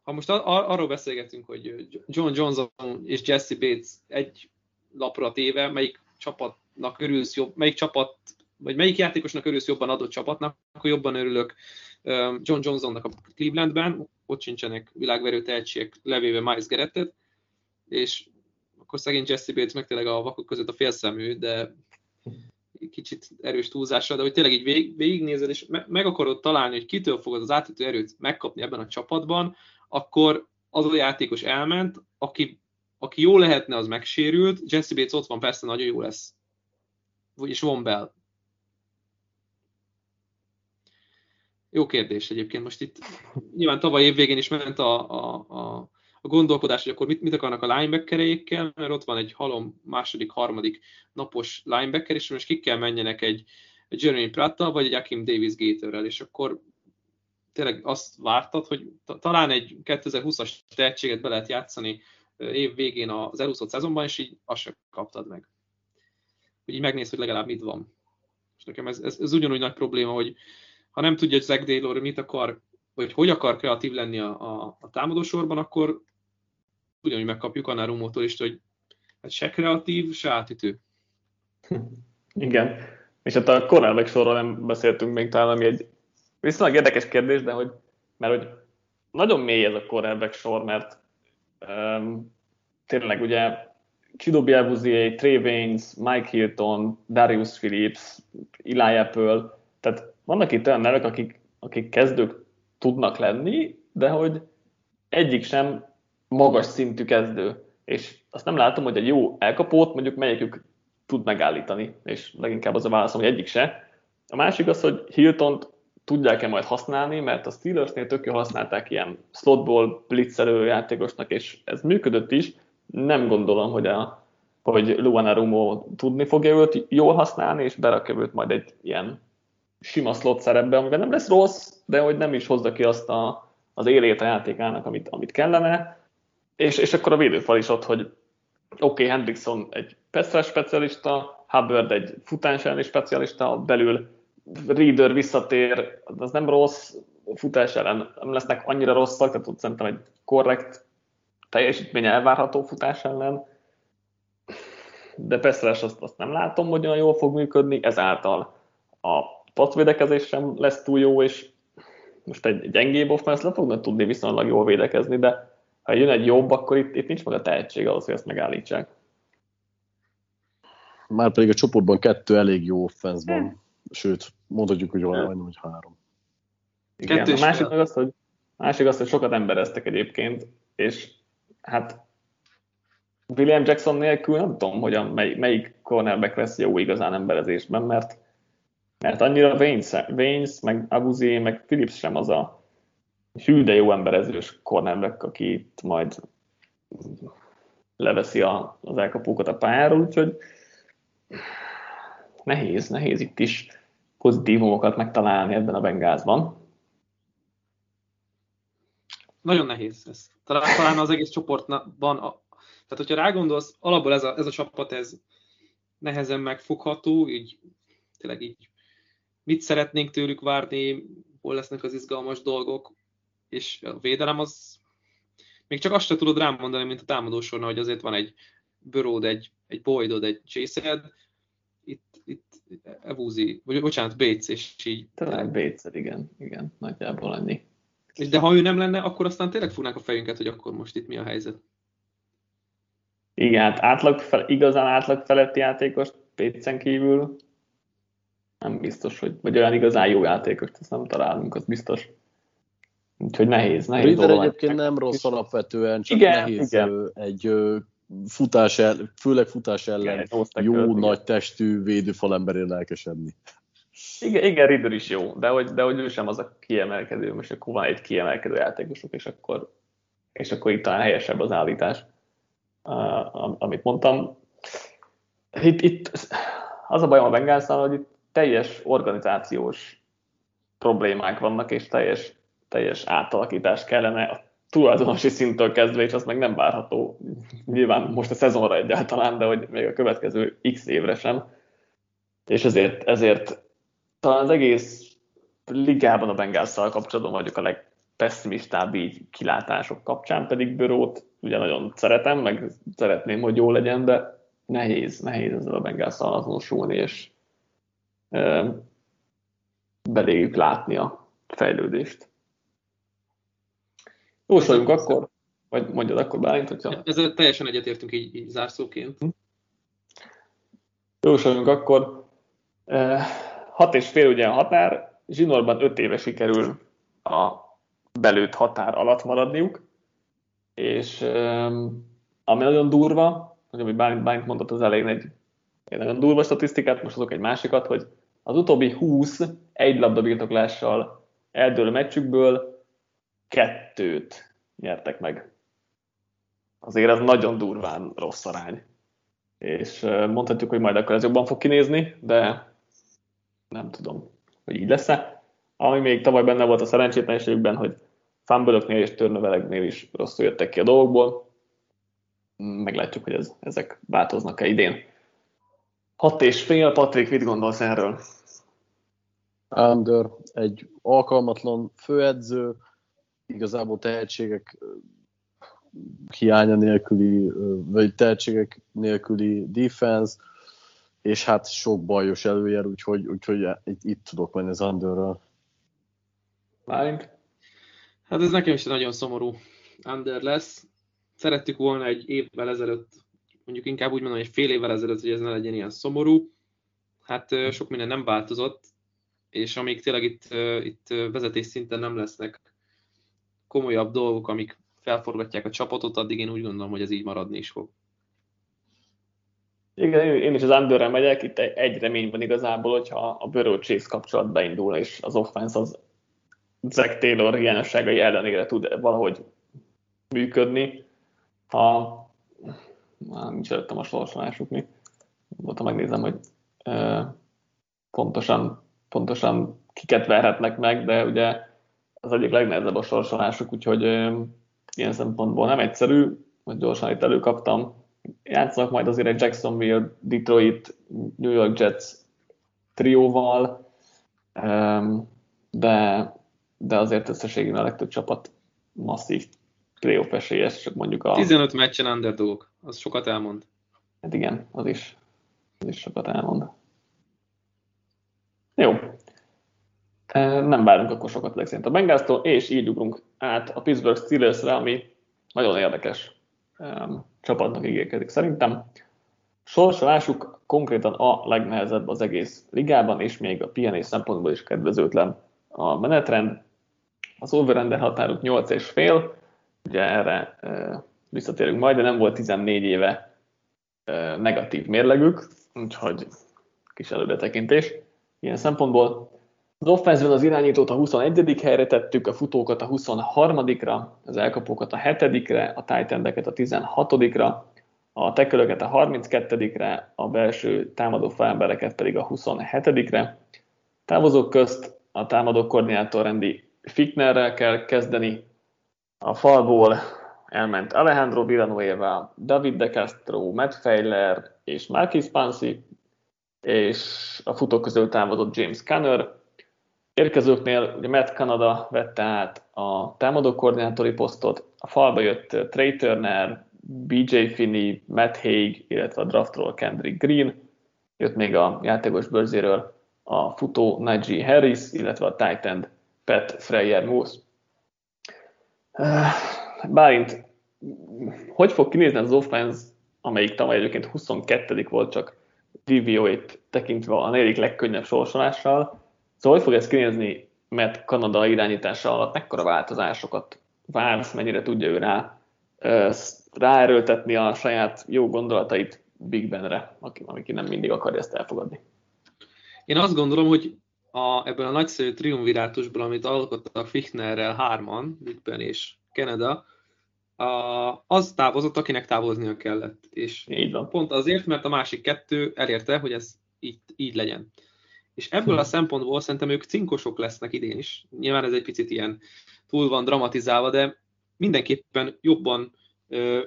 ha most ar- arról beszélgetünk, hogy John Johnson és Jesse Bates egy lapra téve, melyik csapatnak örülsz jobb, melyik csapat, vagy melyik játékosnak örülsz jobban adott csapatnak, akkor jobban örülök John Johnsonnak a Clevelandben, ott sincsenek világverő tehetségek levéve Miles Gerettet, és akkor szegény Jesse Bates meg tényleg a vakok között a félszemű, de kicsit erős túlzásra, de hogy tényleg így vég, végignézed, és me, meg akarod találni, hogy kitől fogod az átütő erőt megkapni ebben a csapatban, akkor az a játékos elment, aki, aki jó lehetne, az megsérült, Jesse Bates ott van, persze nagyon jó lesz. És von Bell. Jó kérdés egyébként. Most itt nyilván tavaly évvégén is ment a, a, a, a gondolkodás, hogy akkor mit, mit akarnak a linebackereikkel, mert ott van egy halom második, harmadik napos linebacker, és most ki kell menjenek egy, egy Jeremy Pratta, vagy egy Akim Davis Gatorrel, és akkor tényleg azt vártad, hogy talán egy 2020-as tehetséget be lehet játszani év végén az elúszott szezonban, és így azt sem kaptad meg. Hogy így megnéz, hogy legalább mit van. És nekem ez, ez, ez ugyanúgy nagy probléma, hogy ha nem tudja, Zach Taylor mit akar, vagy hogy akar kreatív lenni a, a, a támadósorban, akkor ugyanúgy megkapjuk annál Rumótól is, hogy hát se kreatív, se átütő. Igen. És hát a cornerback sorról nem beszéltünk még talán, ami egy viszonylag érdekes kérdés, de hogy, mert hogy nagyon mély ez a cornerback sor, mert um, tényleg ugye Chido Bielbuzier, Trey Waynes, Mike Hilton, Darius Phillips, Eli Apple, tehát vannak itt olyan nevek, akik, akik kezdők tudnak lenni, de hogy egyik sem magas szintű kezdő. És azt nem látom, hogy egy jó elkapót mondjuk melyikük tud megállítani, és leginkább az a válaszom, hogy egyik se. A másik az, hogy hilton tudják-e majd használni, mert a Steelersnél tök használták ilyen slotból blitzelő játékosnak, és ez működött is. Nem gondolom, hogy a hogy Luana Rumo tudni fogja őt jól használni, és berakja őt majd egy ilyen sima slot szerepbe, amiben nem lesz rossz, de hogy nem is hozza ki azt a, az élét a játékának, amit, amit kellene. És, és akkor a védőfal is ott, hogy oké, okay, Hendrickson egy Petra specialista, Hubbard egy futás elleni specialista, belül Reader visszatér, az nem rossz, futás ellen nem lesznek annyira rosszak, tehát ott szerintem egy korrekt teljesítmény elvárható futás ellen, de persze azt, azt nem látom, hogy olyan jól fog működni, ezáltal a passzvédekezés sem lesz túl jó, és most egy gyengébb offense le fognak tudni viszonylag jól védekezni, de ha jön egy jobb, akkor itt, itt nincs meg a tehetség ahhoz, hogy ezt megállítsák. Már pedig a csoportban kettő elég jó offense van, sőt, mondhatjuk, hogy olyan, hogy három. Igen, a másik az, hogy, másik az, hogy sokat embereztek egyébként, és hát William Jackson nélkül nem tudom, hogy a, mely, melyik cornerback lesz jó igazán emberezésben, mert mert annyira Waynes, meg Abuzi, meg Philips sem az a hű, de jó emberezős cornerback, aki itt majd leveszi a, az elkapókat a pályáról, úgyhogy nehéz, nehéz itt is pozitívumokat megtalálni ebben a Bengázban. Nagyon nehéz ez. Talán, talán az egész csoportban, a, tehát hogyha rágondolsz, alapból ez a, ez a csapat, ez nehezen megfogható, így tényleg így mit szeretnénk tőlük várni, hol lesznek az izgalmas dolgok, és a védelem az még csak azt sem tudod rám mondani, mint a támadósorna, hogy azért van egy Börőd, egy, egy Boydod, egy Chased, itt, itt Evuzi, vagy bocsánat, Bates, és így. Talán Bates, igen, igen, nagyjából ennyi. És de ha ő nem lenne, akkor aztán tényleg fognák a fejünket, hogy akkor most itt mi a helyzet. Igen, hát átlag fel, igazán átlag feletti játékos Pécen kívül nem biztos, hogy, vagy olyan igazán jó játékos, ezt nem találunk, az biztos. Úgyhogy nehéz, nehéz Reader egyébként nem rossz alapvetően, csak igen, nehéz igen. egy futás el, főleg futás ellen jó, költ, nagy testű védőfalemberén lelkesedni. Igen, igen Ridder is jó, de hogy, de hogy ő sem az a kiemelkedő, most akkor van egy kiemelkedő játékosok, és akkor, és akkor itt talán helyesebb az állítás, uh, amit mondtam. Itt, itt az a bajom a bengals hogy itt teljes organizációs problémák vannak, és teljes, teljes átalakítás kellene a tulajdonosi szinttől kezdve, és az meg nem várható nyilván most a szezonra egyáltalán, de hogy még a következő x évre sem. És ezért, ezért talán az egész ligában a Bengásszal kapcsolatban vagyok a legpesszimistább így kilátások kapcsán, pedig Börót ugye nagyon szeretem, meg szeretném, hogy jó legyen, de nehéz, nehéz ezzel a Bengásszal azonosulni, és beléjük látni a fejlődést. Jósoljunk akkor, vagy mondjad akkor Bálint, hogyha... Ezzel teljesen egyetértünk így, így zárszóként. Hm. Jósoljunk akkor. E, hat és fél ugye a határ, zsinórban öt éve sikerül a belőtt határ alatt maradniuk, és ami nagyon durva, hogy ami Bálint, Bálint mondott az elején egy, egy nagyon durva statisztikát, most azok egy másikat, hogy az utóbbi 20 egy labda birtoklással eldőlő meccsükből kettőt nyertek meg. Azért ez nagyon durván rossz arány. És mondhatjuk, hogy majd akkor ez jobban fog kinézni, de nem tudom, hogy így lesz-e. Ami még tavaly benne volt a szerencsétlenségükben, hogy fumble és törnöveleknél is rosszul jöttek ki a dolgokból. Meglátjuk, hogy ez, ezek változnak-e idén. Hat és fél, Patrik, mit gondolsz erről? Under, egy alkalmatlan főedző, igazából tehetségek hiánya nélküli, vagy tehetségek nélküli defense, és hát sok bajos előjel, úgyhogy, úgyhogy itt, itt tudok menni az Underről. Márink? Hát ez nekem is nagyon szomorú Under lesz. Szerettük volna egy évvel ezelőtt, mondjuk inkább úgy mondom, hogy fél évvel ezelőtt, hogy ez ne legyen ilyen szomorú. Hát sok minden nem változott, és amíg tényleg itt, itt vezetés szinten nem lesznek komolyabb dolgok, amik felforgatják a csapatot, addig én úgy gondolom, hogy ez így maradni is fog. Igen, én is az underre megyek, itt egy remény van igazából, hogyha a Burrow Chase kapcsolat beindul, és az offense az Zach Taylor hiányosságai ellenére tud valahogy működni. Ha már nincs előttem a sorsolásuk mi. Voltam megnézem, hogy ö, pontosan, pontosan kiket verhetnek meg, de ugye az egyik legnehezebb a sorsolásuk, úgyhogy ilyen szempontból nem egyszerű, hogy gyorsan itt előkaptam játszanak majd azért egy Jacksonville, Detroit, New York Jets trióval, de, de azért összességében a legtöbb csapat masszív playoff esélyes, csak mondjuk a... 15 meccsen underdog, az sokat elmond. Hát igen, az is, az is sokat elmond. Jó. Nem várunk akkor sokat legszerint a Bengalstól, és így ugrunk át a Pittsburgh Steelersre, ami nagyon érdekes csapatnak ígérkezik szerintem. Sorsolásuk konkrétan a legnehezebb az egész ligában, és még a PNA szempontból is kedvezőtlen a menetrend. Az overrender határuk 8,5, ugye erre e, visszatérünk majd, de nem volt 14 éve e, negatív mérlegük, úgyhogy kis előretekintés ilyen szempontból. Az offense az irányítót a 21. helyre tettük, a futókat a 23-ra, az elkapókat a 7-re, a titan a 16-ra, a tekölöket a 32-re, a belső támadó felembereket pedig a 27-re. Távozók közt a támadó koordinátor rendi Ficknerrel kell kezdeni. A falból elment Alejandro Villanueva, David De Castro, Matt Feiler és Marquis Pansy, és a futók közül távozott James Conner, Érkezőknél ugye Matt Canada vette át a támadó koordinátori posztot, a falba jött Trey Turner, BJ Finney, Matt Haig, illetve a draftról Kendrick Green, jött még a játékos bőrzéről a futó Najee Harris, illetve a tight end Pat Freyer Moose. Bárint, hogy fog kinézni az offense, amelyik tavaly egyébként 22 volt, csak DVO-it tekintve a negyedik legkönnyebb sorsolással, Szóval hogy fog ez kinézni, mert Kanada irányítása alatt mekkora változásokat vársz, mennyire tudja ő rá ráerőltetni a saját jó gondolatait Big Benre, aki, aki nem mindig akarja ezt elfogadni. Én azt gondolom, hogy a, ebből a nagyszerű triumvirátusból, amit alkottak Fichtnerrel hárman, Big Ben és Canada, a, az távozott, akinek távoznia kellett. És így van. pont azért, mert a másik kettő elérte, hogy ez így, így legyen. És ebből a szempontból szerintem ők cinkosok lesznek idén is. Nyilván ez egy picit ilyen túl van dramatizálva, de mindenképpen jobban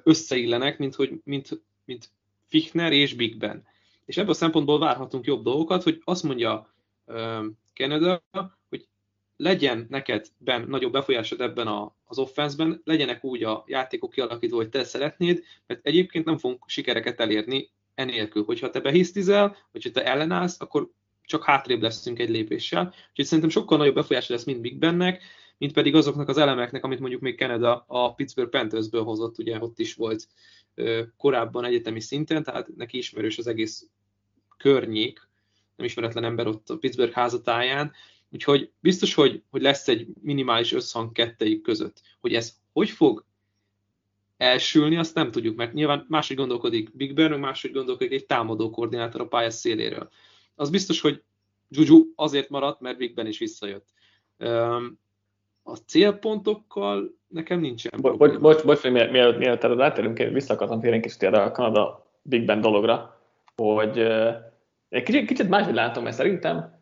összeillenek, mint, hogy, mint, mint Fichtner és Big Ben. És ebből a szempontból várhatunk jobb dolgokat, hogy azt mondja Canada, hogy legyen neked ben nagyobb befolyásod ebben a, az offenszben, legyenek úgy a játékok kialakítva, hogy te szeretnéd, mert egyébként nem fogunk sikereket elérni enélkül. Hogyha te behisztizel, vagy ha te ellenállsz, akkor csak hátrébb leszünk egy lépéssel. Úgyhogy szerintem sokkal nagyobb befolyása lesz, mint Big Bennek, mint pedig azoknak az elemeknek, amit mondjuk még Canada a Pittsburgh Panthersből hozott, ugye ott is volt korábban egyetemi szinten, tehát neki ismerős az egész környék, nem ismeretlen ember ott a Pittsburgh házatáján, úgyhogy biztos, hogy, hogy lesz egy minimális összhang kettejük között. Hogy ez hogy fog elsülni, azt nem tudjuk, mert nyilván máshogy gondolkodik Big Ben, máshogy gondolkodik egy támadó koordinátor a pálya széléről. Az biztos, hogy Juju azért maradt, mert Big Ben is visszajött. A célpontokkal nekem nincsen. Bocs, bocs, bocs, bocs mielőtt, mielőtt erre átérünk, vissza akartam térni kicsit erre a Kanada Big Ben dologra, hogy egy kicsit, kicsit máshogy látom, mert szerintem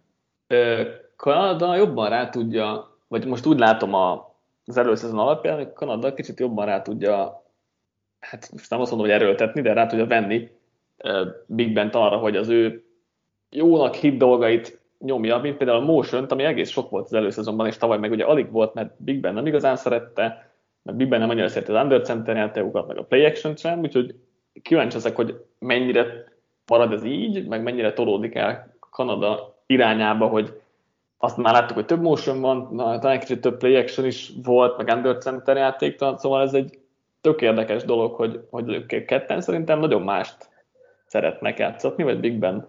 Kanada jobban rá tudja, vagy most úgy látom a, az előszezon alapján, hogy Kanada kicsit jobban rá tudja, hát most nem azt mondom, hogy erőltetni, de rá tudja venni Big Bent arra, hogy az ő jónak hit dolgait nyomja, mint például a motion ami egész sok volt az előszezonban, és tavaly meg ugye alig volt, mert Big Ben nem igazán szerette, mert Big Ben nem annyira szerette az undercenter játékokat, meg a play action sem, úgyhogy kíváncsi leszek, hogy mennyire marad ez így, meg mennyire tolódik el Kanada irányába, hogy azt már láttuk, hogy több motion van, na, talán kicsit több play action is volt, meg under center játék, szóval ez egy tök érdekes dolog, hogy, hogy ők ketten szerintem nagyon mást szeretnek játszatni, vagy Big Ben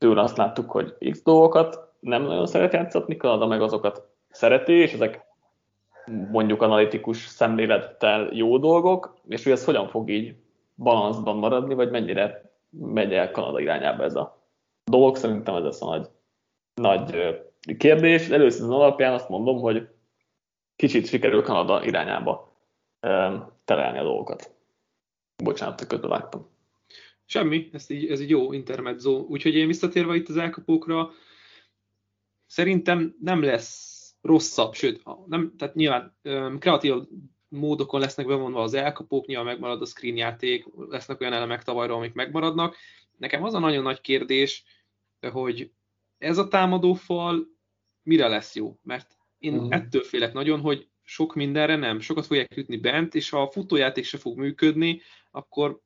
tőle azt láttuk, hogy X dolgokat nem nagyon szeret játszatni, Kanada meg azokat szereti, és ezek mondjuk analitikus szemlélettel jó dolgok, és hogy ez hogyan fog így balanszban maradni, vagy mennyire megy el Kanada irányába ez a dolog. Szerintem ez lesz a nagy, nagy kérdés. Először az alapján azt mondom, hogy kicsit sikerül Kanada irányába terelni a dolgokat. Bocsánat, hogy közbevágtam. Semmi, ez így, ez így jó intermezzo. Úgyhogy én visszatérve itt az elkapókra, szerintem nem lesz rosszabb, sőt, nem, tehát nyilván um, kreatív módokon lesznek bevonva az elkapók, nyilván megmarad a screen játék, lesznek olyan elemek tavalyról, amik megmaradnak. Nekem az a nagyon nagy kérdés, hogy ez a támadó fal mire lesz jó? Mert én uh-huh. ettől félek nagyon, hogy sok mindenre nem, sokat fogják ütni bent, és ha a futójáték se fog működni, akkor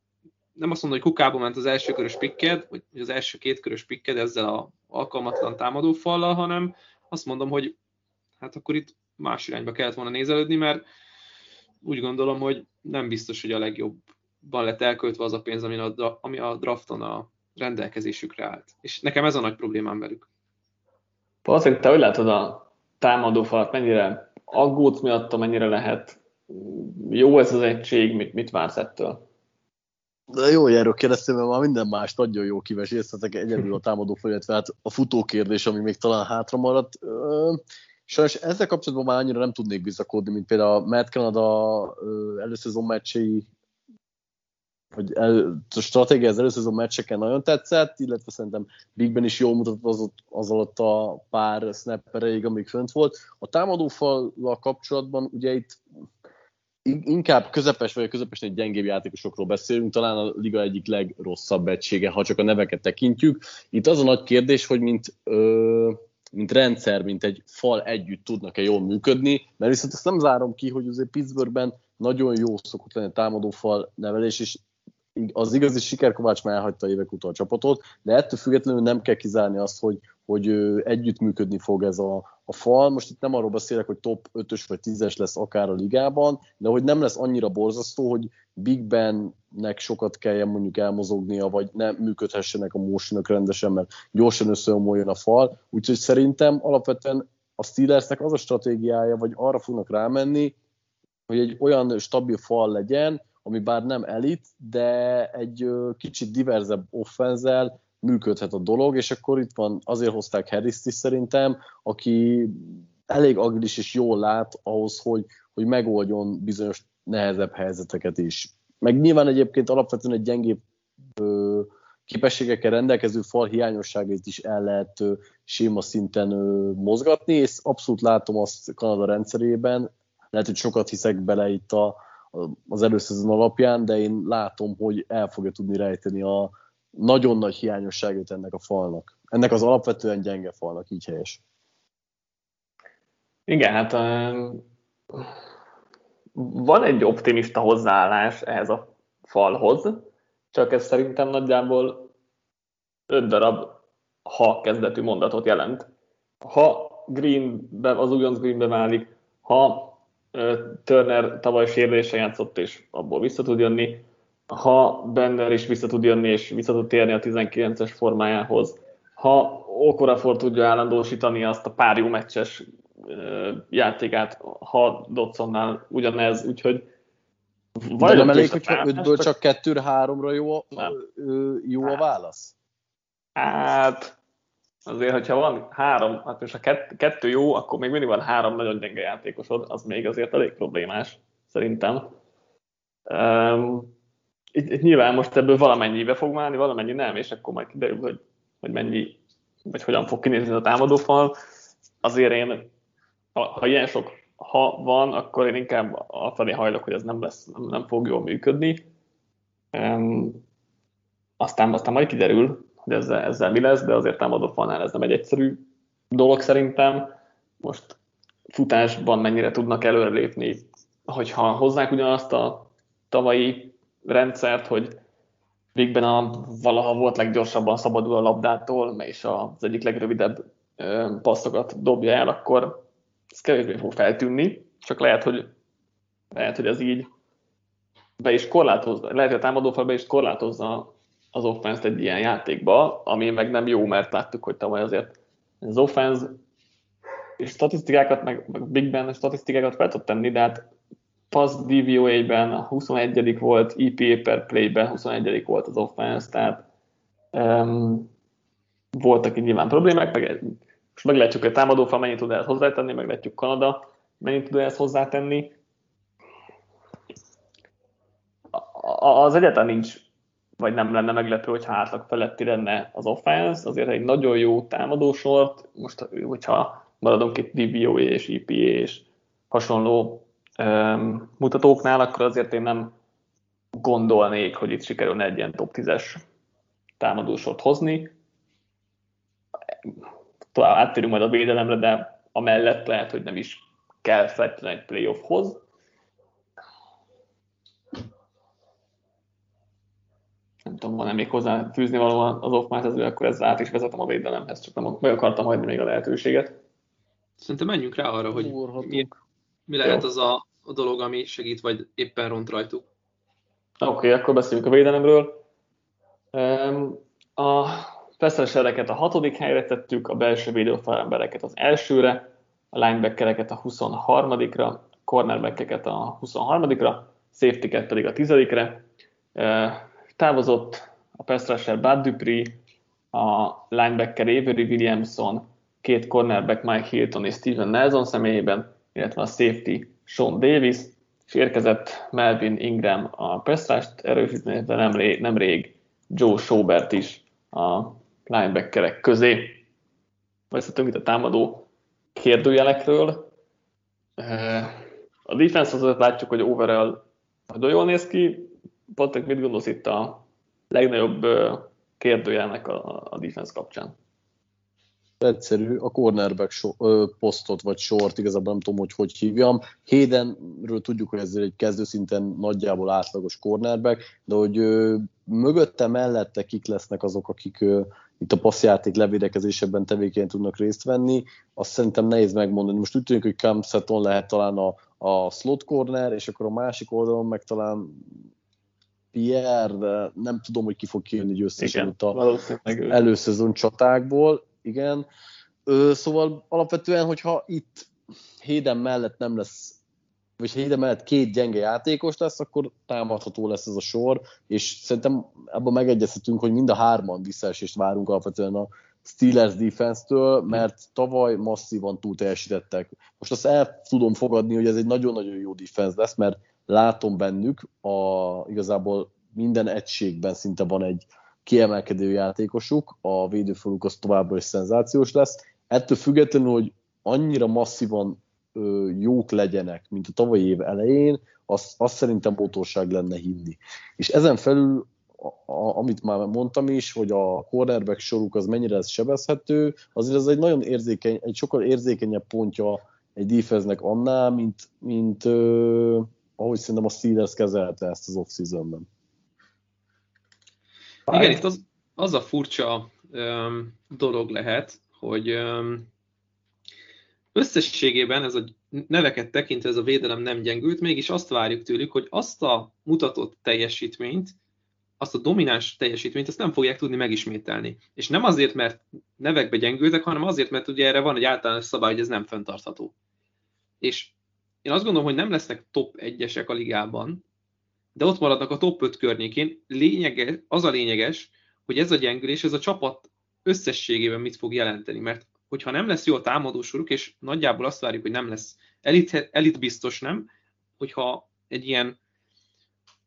nem azt mondom, hogy kukába ment az első körös pikked, vagy az első két körös pikked ezzel a alkalmatlan támadó fallal, hanem azt mondom, hogy hát akkor itt más irányba kellett volna nézelődni, mert úgy gondolom, hogy nem biztos, hogy a legjobban lett elköltve az a pénz, ami a, ami a drafton a rendelkezésükre állt. És nekem ez a nagy problémám velük. Valószínűleg te hogy látod a támadó falat, mennyire aggódsz miatta, mennyire lehet jó ez az egység, mit, mit vársz ettől? De jó, hogy erről kérdeztem, mert már minden más nagyon jó kiveséztetek, egyedül a támadó fel, illetve hát a futó kérdés, ami még talán hátra maradt. Sajnos ezzel kapcsolatban már annyira nem tudnék bizakodni, mint például a Matt Canada előszezon meccsei, hogy el, a stratégia az előszezon meccseken nagyon tetszett, illetve szerintem Big Ben is jól mutatott az, az alatt a pár snappereig, amíg fönt volt. A támadófallal kapcsolatban ugye itt inkább közepes vagy a közepesnél gyengébb játékosokról beszélünk, talán a liga egyik legrosszabb egysége, ha csak a neveket tekintjük. Itt az a nagy kérdés, hogy mint, ö, mint rendszer, mint egy fal együtt tudnak-e jól működni, mert viszont ezt nem zárom ki, hogy azért Pittsburghben nagyon jó szokott lenni a támadófal nevelés, és az igazi sikerkovács már elhagyta évek után a csapatot, de ettől függetlenül nem kell kizárni azt, hogy, hogy együttműködni fog ez a, a fal. Most itt nem arról beszélek, hogy top 5-ös vagy 10-es lesz akár a ligában, de hogy nem lesz annyira borzasztó, hogy Big Bennek sokat kelljen mondjuk elmozognia, vagy nem működhessenek a motionok rendesen, mert gyorsan összeomoljon a fal. Úgyhogy szerintem alapvetően a Steelersnek az a stratégiája, vagy arra fognak rámenni, hogy egy olyan stabil fal legyen, ami bár nem elit, de egy kicsit diverzebb offenzel működhet a dolog, és akkor itt van, azért hozták harris is szerintem, aki elég agilis és jól lát ahhoz, hogy, hogy megoldjon bizonyos nehezebb helyzeteket is. Meg nyilván egyébként alapvetően egy gyengébb ö, képességekkel rendelkező fal hiányosságait is el lehet ö, séma szinten ö, mozgatni, és abszolút látom azt Kanada rendszerében, lehet, hogy sokat hiszek bele itt a, az előszezon alapján, de én látom, hogy el fogja tudni rejteni a nagyon nagy hiányosságét ennek a falnak. Ennek az alapvetően gyenge falnak, így helyes. Igen, hát van egy optimista hozzáállás ehhez a falhoz, csak ez szerintem nagyjából öt darab ha kezdetű mondatot jelent. Ha Greenbe, az újonc Greenbe válik, ha Turner tavaly sérülése játszott, és abból vissza tud jönni, ha Bender is vissza tud jönni, és vissza tud térni a 19-es formájához, ha Okorafor tudja állandósítani azt a pár jó meccses játékát, ha Dodsonnál ugyanez, úgyhogy vagy nem elég, hogyha ötből csak kettőre, háromra jó, a, jó a hát. válasz? Hát, azért, hogyha van három, hát most a kettő jó, akkor még mindig van három nagyon gyenge játékosod, az még azért elég problémás, szerintem. Um, itt, itt nyilván most ebből valamennyi be fog válni, valamennyi nem, és akkor majd kiderül, hogy, hogy mennyi, vagy hogyan fog kinézni a támadófal. Azért én ha, ha ilyen sok ha van, akkor én inkább felé hajlok, hogy ez nem, lesz, nem, nem fog jól működni. Um, aztán, aztán majd kiderül, hogy ezzel, ezzel mi lesz, de azért támadó falnál ez nem egy egyszerű dolog szerintem. Most futásban mennyire tudnak előrelépni, hogyha hozzák ugyanazt a tavalyi rendszert, hogy Bigben a valaha volt leggyorsabban szabadul a labdától, és az egyik legrövidebb passzokat dobja el, akkor ez kevésbé fog feltűnni, csak lehet, hogy, lehet, hogy ez így be is korlátozza, lehet, hogy a támadófal be is korlátozza az offense egy ilyen játékba, ami meg nem jó, mert láttuk, hogy tavaly azért az offense és statisztikákat, meg, meg Big Ben statisztikákat fel tud tenni, de hát pass DVOA-ben 21 volt, EPA per play-ben 21 volt az offense, tehát um, voltak itt nyilván problémák, meg most meglátjuk, hogy a támadófal mennyit tud ehhez hozzátenni, meglátjuk Kanada mennyit tud ehhez hozzátenni. Az egyáltalán nincs, vagy nem lenne meglepő, hogy átlag feletti lenne az offense, azért egy nagyon jó támadósort, most hogyha maradunk itt DVOA és EPA és hasonló mutatóknál, akkor azért én nem gondolnék, hogy itt sikerülne egy ilyen top 10-es támadósort hozni talán áttérünk majd a védelemre, de amellett lehet, hogy nem is kell feltétlenül egy playoffhoz. Nem tudom, van-e még hozzá fűzni való az off akkor ezzel át is vezetem a védelemhez, csak nem meg akartam hagyni még a lehetőséget. Szerintem menjünk rá arra, hogy mi, mi lehet Jó. az a, a dolog, ami segít, vagy éppen ront rajtuk. Oké, okay, akkor beszéljünk a védelemről. A Feszresereket a hatodik helyre tettük, a belső védőfalembereket az elsőre, a linebackereket a 23-ra, a cornerbackeket a 23-ra, safety pedig a 10-re. Távozott a pass rusher Bud Dupree, a linebacker Avery Williamson, két cornerback Mike Hilton és Steven Nelson személyében, illetve a safety Sean Davis, és érkezett Melvin Ingram a pass rush-t erősíteni, de nemrég, nemrég Joe Schobert is a linebackerek közé. Beszéltünk itt a támadó kérdőjelekről. A defense azért látjuk, hogy overall nagyon jól néz ki. Patrik, mit gondolsz itt a legnagyobb kérdőjelnek a, a defense kapcsán? Egyszerű, a cornerback so, ö, posztot vagy sort, igazából nem tudom, hogy hogy hívjam. Hédenről tudjuk, hogy ez egy kezdőszinten nagyjából átlagos cornerback, de hogy ö, mögötte, mellette kik lesznek azok, akik ö, itt a passzjáték levédekezésében tevékeny tudnak részt venni, azt szerintem nehéz megmondani. Most úgy tűnik, hogy Cam Sutton lehet talán a, a slot corner, és akkor a másik oldalon meg talán Pierre, de nem tudom, hogy ki fog kijönni győztesen itt a előszezon csatákból. Igen. Ö, szóval alapvetően, hogyha itt Héden mellett nem lesz vagy ide mellett két gyenge játékos lesz, akkor támadható lesz ez a sor, és szerintem abban megegyezhetünk, hogy mind a hárman visszaesést várunk alapvetően a Steelers defense-től, mert tavaly masszívan túl teljesítettek. Most azt el tudom fogadni, hogy ez egy nagyon-nagyon jó defense lesz, mert látom bennük, a, igazából minden egységben szinte van egy kiemelkedő játékosuk, a védőfaluk az továbbra is szenzációs lesz. Ettől függetlenül, hogy annyira masszívan ö, jók legyenek, mint a tavalyi év elején, azt, azt szerintem bótorság lenne hinni. És ezen felül, a, a, amit már mondtam is, hogy a cornerback soruk az mennyire ez sebezhető, azért ez egy nagyon érzékeny, egy sokkal érzékenyebb pontja egy defense annál, mint, mint ö, ahogy szerintem a Steelers kezelte ezt az off-seasonben. Igen, itt az, az a furcsa um, dolog lehet, hogy um, összességében ez a neveket tekintve ez a védelem nem gyengült, mégis azt várjuk tőlük, hogy azt a mutatott teljesítményt, azt a domináns teljesítményt, azt nem fogják tudni megismételni. És nem azért, mert nevekbe gyengültek, hanem azért, mert ugye erre van egy általános szabály, hogy ez nem fenntartható. És én azt gondolom, hogy nem lesznek top 1-esek a ligában, de ott maradnak a top 5 környékén. Lényege, az a lényeges, hogy ez a gyengülés, ez a csapat összességében mit fog jelenteni, mert hogyha nem lesz jó a támadósoruk, és nagyjából azt várjuk, hogy nem lesz elit, elit biztos nem, hogyha egy ilyen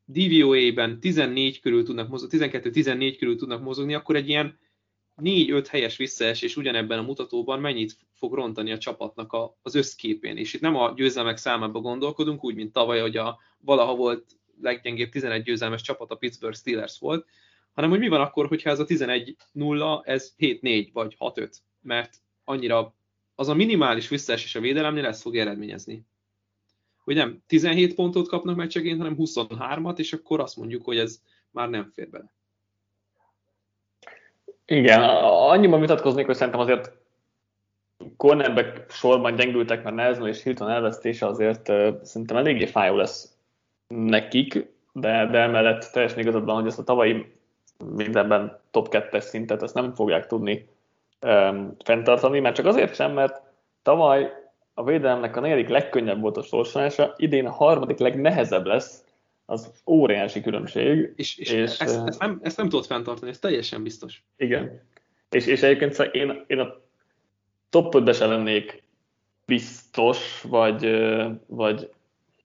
DVOA-ben 14 körül tudnak mozogni, 12-14 körül tudnak mozogni, akkor egy ilyen 4-5 helyes visszaesés ugyanebben a mutatóban mennyit fog rontani a csapatnak a, az összképén. És itt nem a győzelmek számában gondolkodunk, úgy, mint tavaly, hogy a valaha volt leggyengébb 11 győzelmes csapat a Pittsburgh Steelers volt, hanem hogy mi van akkor, hogyha ez a 11-0, ez 7-4 vagy 6-5, mert annyira az a minimális visszaesés a védelemnél ezt fog eredményezni. Hogy nem 17 pontot kapnak meccseként, hanem 23-at, és akkor azt mondjuk, hogy ez már nem fér bele. Igen, annyiban vitatkoznék, hogy szerintem azért cornerback sorban gyengültek, mert Nelson és Hilton elvesztése azért szerintem eléggé fájó lesz nekik, de, de emellett teljesen igazadban, hogy ezt a tavalyi mindenben top 2-es szintet ezt nem fogják tudni um, fenntartani, mert csak azért sem, mert tavaly a védelemnek a negyedik legkönnyebb volt a sorsolása, idén a harmadik legnehezebb lesz, az óriási különbség. És, és, és ezt, ezt, nem, ezt nem tudod fenntartani, ez teljesen biztos. Igen. És, és egyébként szóval én, én a top 5 sem lennék biztos, vagy, vagy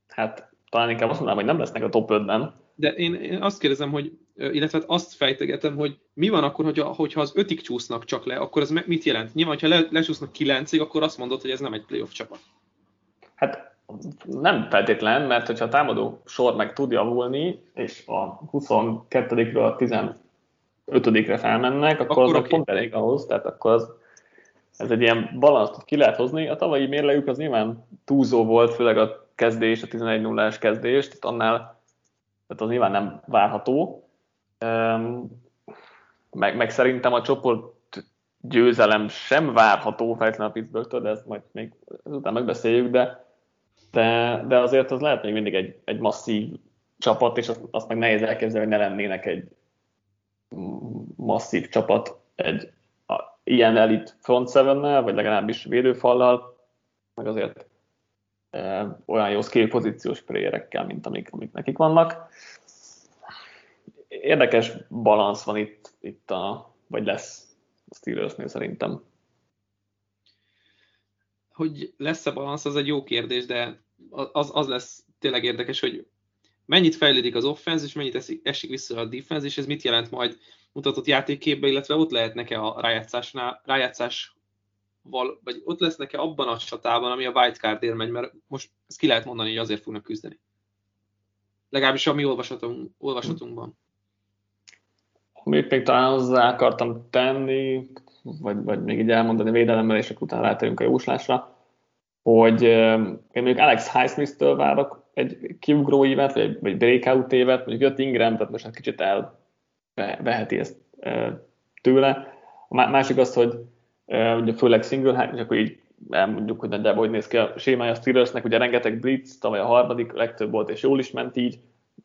hát talán inkább azt mondanám, hogy nem lesznek a top 5-ben. De én, én azt kérdezem, hogy illetve hát azt fejtegetem, hogy mi van akkor, hogyha, hogyha az ötig csúsznak csak le, akkor ez mit jelent? Nyilván, ha le, lecsúsznak kilencig, akkor azt mondod, hogy ez nem egy playoff csapat. Hát nem feltétlen, mert hogyha a támadó sor meg tud javulni, és a 22-ről a 15-re felmennek, akkor, akkor az okay. pont elég ahhoz, tehát akkor az, ez egy ilyen balanszt ki lehet hozni. A tavalyi mérlegük az nyilván túlzó volt, főleg a kezdés, a 11 0 kezdés, tehát annál tehát az nyilván nem várható. Meg, meg szerintem a csoport győzelem sem várható feltétlenül a Pittsburgh-től, de ezt majd még ezután megbeszéljük, de, de, de azért az lehet még mindig egy, egy masszív csapat, és azt, azt meg nehéz elképzelni, hogy ne lennének egy masszív csapat egy a, ilyen elit front seven vagy legalábbis védőfallal, meg azért olyan jó skill pozíciós playerekkel, mint amik, amik nekik vannak. Érdekes balansz van itt, itt a, vagy lesz a Steelersnél szerintem. Hogy lesz-e balansz, az egy jó kérdés, de az, az lesz tényleg érdekes, hogy mennyit fejlődik az offense, és mennyit esik, esik vissza a defense, és ez mit jelent majd mutatott játékképbe, illetve ott lehetnek-e a rájátszásnál, rájátszás vagy ott lesznek-e abban a csatában, ami a wildcardért megy, mert most ezt ki lehet mondani, hogy azért fognak küzdeni. Legalábbis a mi olvasatunk, olvasatunkban. Amit még talán hozzá akartam tenni, vagy, vagy még így elmondani védelemmel, és akkor utána rátérünk a jóslásra, hogy én mondjuk Alex Highsmith-től várok egy kiugró évet, vagy egy breakout évet, mondjuk jött Ingram, tehát most egy kicsit elveheti ezt tőle. A másik az, hogy ugye főleg single és akkor így elmondjuk, hogy nagyjából hogy néz ki a sémája a Steelersnek, ugye rengeteg blitz, tavaly a harmadik legtöbb volt, és jól is ment így,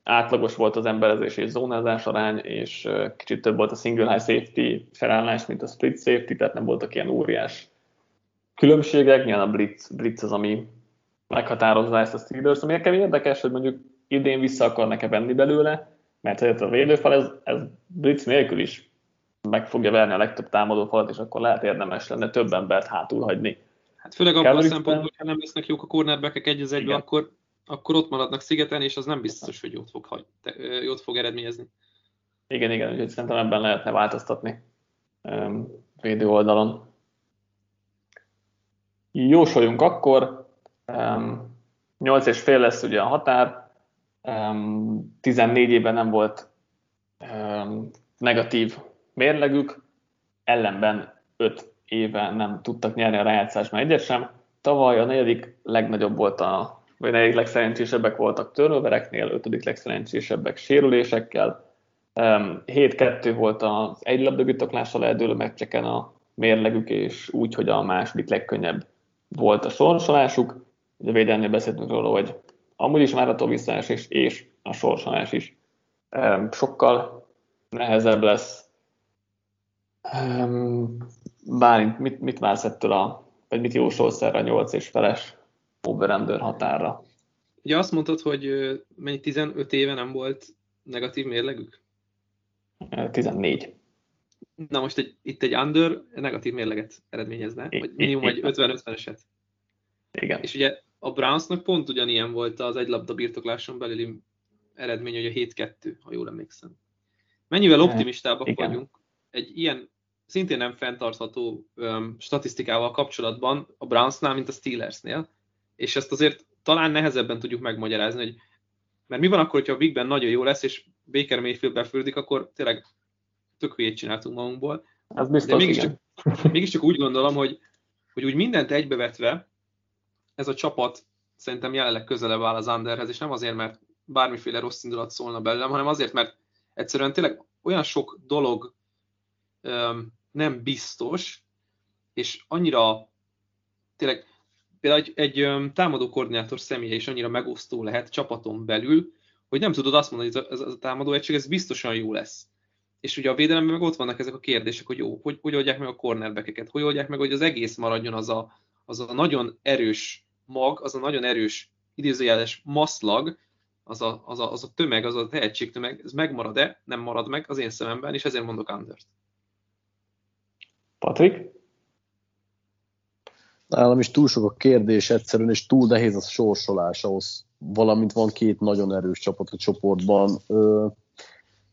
átlagos volt az emberezés és zónázás arány, és kicsit több volt a single high safety felállás, mint a split safety, tehát nem voltak ilyen óriás különbségek. Nyilván a blitz, blitz az, ami, meghatározza ezt a Steelers, ami nekem érdekes, hogy mondjuk idén vissza akarnak-e venni belőle, mert ez a védőfal, ez, ez blitz nélkül is meg fogja verni a legtöbb támadó falat, és akkor lehet érdemes lenne több embert hátul hagyni. Hát főleg abban a szempontból, hogy nem lesznek jók a cornerbackek egy az egybe, akkor, akkor ott maradnak szigeten, és az nem biztos, hogy jót fog, hagy, jót fog eredményezni. Igen, igen, úgyhogy szerintem ebben lehetne változtatni védő oldalon. Jósoljunk akkor, 8 és fél lesz ugye a határ, 14 éven nem volt negatív mérlegük, ellenben 5 éve nem tudtak nyerni a rájátszásban egyet sem. Tavaly a negyedik legnagyobb volt a, vagy negyedik legszerencsésebbek voltak turnovereknél, ötödik legszerencsésebbek sérülésekkel. 7-2 volt az egy labdabirtoklással eldőlő meccseken a mérlegük, és úgy, hogy a második legkönnyebb volt a sorsolásuk. Ugye védelmnél beszéltünk róla, hogy amúgy is várható visszaesés, és a sorsolás is sokkal nehezebb lesz. Bárint, mit, mit vársz ettől a, vagy mit jósolsz erre a 8 és feles over határra? Ugye azt mondtad, hogy mennyi 15 éve nem volt negatív mérlegük? 14. Na most egy, itt egy under negatív mérleget eredményezne, vagy minimum egy 50-50-eset. Igen. És ugye a Brownsnak pont ugyanilyen volt az egy labda birtokláson belüli eredmény, hogy a 7-2, ha jól emlékszem. Mennyivel optimistábbak Igen. vagyunk egy ilyen szintén nem fenntartható um, statisztikával kapcsolatban a Brownsnál, mint a Steelersnél, és ezt azért talán nehezebben tudjuk megmagyarázni, hogy mert mi van akkor, hogyha a Big Ben nagyon jó lesz, és Baker Mayfield befürdik, akkor tényleg tök hülyét csináltunk magunkból. Ez biztos, De mégiscsak, mégiscsak úgy gondolom, hogy, hogy úgy mindent egybevetve ez a csapat szerintem jelenleg közelebb áll az Underhez, és nem azért, mert bármiféle rossz indulat szólna belőlem, hanem azért, mert egyszerűen tényleg olyan sok dolog öm, nem biztos, és annyira tényleg például egy, egy támadó koordinátor személye is annyira megosztó lehet csapaton belül, hogy nem tudod azt mondani, hogy ez a, ez a támadó egység, ez biztosan jó lesz. És ugye a védelemben meg ott vannak ezek a kérdések, hogy jó, hogy, hogy oldják meg a cornerbackeket, hogy oldják meg, hogy az egész maradjon az a, az a nagyon erős mag, az a nagyon erős idézőjeles maszlag, az a, az, a, az a tömeg, az a tehetségtömeg, ez megmarad-e, nem marad meg az én szememben, és ezért mondok Anders. Patrik? Nálam is túl sok a kérdés egyszerűen, és túl nehéz a sorsolás ahhoz, valamint van két nagyon erős csapat a csoportban. Ö,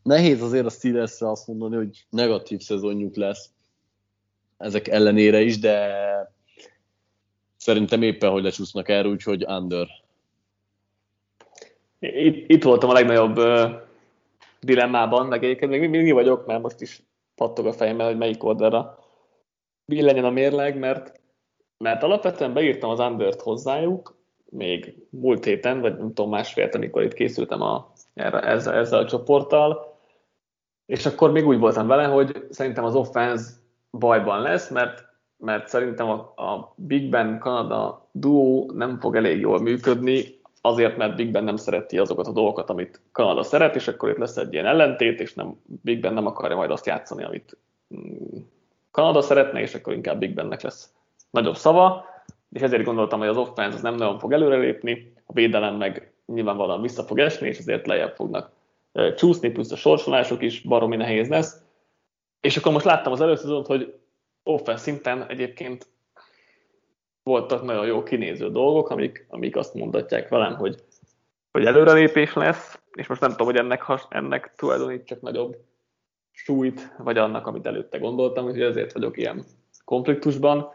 nehéz azért a steelers azt mondani, hogy negatív szezonjuk lesz ezek ellenére is, de szerintem éppen, hogy lecsúsznak erről, úgyhogy under. Itt, itt voltam a legnagyobb uh, dilemmában, meg egyébként még mindig vagyok, mert most is pattog a fejemmel, hogy melyik oldalra billenjen a mérleg, mert, mert alapvetően beírtam az undert hozzájuk, még múlt héten, vagy nem tudom, másfél, amikor itt készültem a, erre, ezzel, ezzel a csoporttal, és akkor még úgy voltam vele, hogy szerintem az offense bajban lesz, mert mert szerintem a, a Big Ben Kanada duó nem fog elég jól működni, azért, mert Big Ben nem szereti azokat a dolgokat, amit Kanada szeret, és akkor itt lesz egy ilyen ellentét, és nem, Big Ben nem akarja majd azt játszani, amit mm, Kanada szeretne, és akkor inkább Big Bennek lesz nagyobb szava, és ezért gondoltam, hogy az offense az nem nagyon fog előrelépni, a védelem meg nyilvánvalóan vissza fog esni, és ezért lejjebb fognak csúszni, plusz a sorsolások is baromi nehéz lesz. És akkor most láttam az előszezont, hogy offense szinten egyébként voltak nagyon jó kinéző dolgok, amik, amik azt mondatják velem, hogy, hogy előrelépés lesz, és most nem tudom, hogy ennek, ennek tulajdonít csak nagyobb súlyt, vagy annak, amit előtte gondoltam, hogy ezért vagyok ilyen konfliktusban.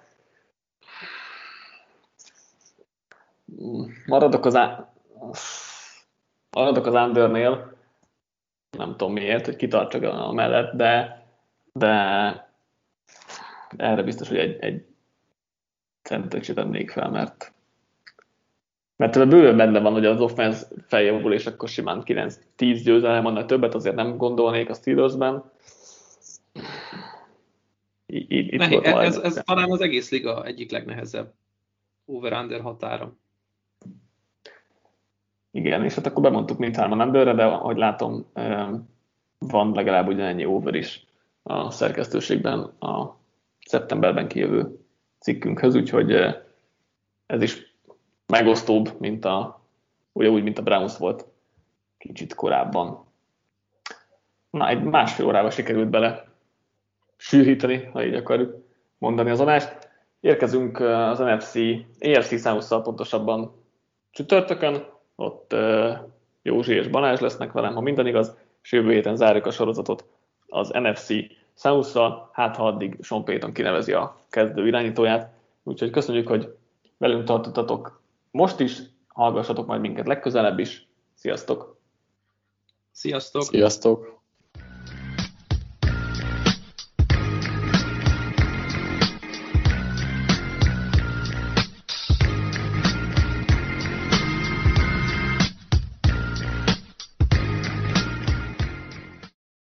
Maradok az, á... maradok az undernél, nem tudom miért, hogy kitartsak a mellett, de, de erre biztos, hogy egy, egy centet se fel, mert mert ebben bőven benne van, hogy az offense feljavul, és akkor simán 9-10 győzelem, annál többet azért nem gondolnék a Steelersben. Itt Nehéz, volt ez, ez, ez talán az egész liga egyik legnehezebb over-under határa. Igen, és hát akkor bemondtuk mindhárman emberre, de ahogy látom, van legalább ugyanennyi over is a szerkesztőségben a szeptemberben kijövő cikkünkhöz, úgyhogy ez is megosztóbb, mint a, ugye úgy, mint a Browns volt kicsit korábban. Na, egy másfél órába sikerült bele sűríteni, ha így akarjuk mondani az adást. Érkezünk az NFC, AFC számusszal pontosabban csütörtökön, ott Józsi és Balázs lesznek velem, ha minden igaz, és jövő héten zárjuk a sorozatot az NFC Számusszal, hát ha addig Sean Payton kinevezi a kezdő irányítóját. Úgyhogy köszönjük, hogy velünk tartottatok most is, hallgassatok majd minket legközelebb is. Sziasztok! Sziasztok! Sziasztok!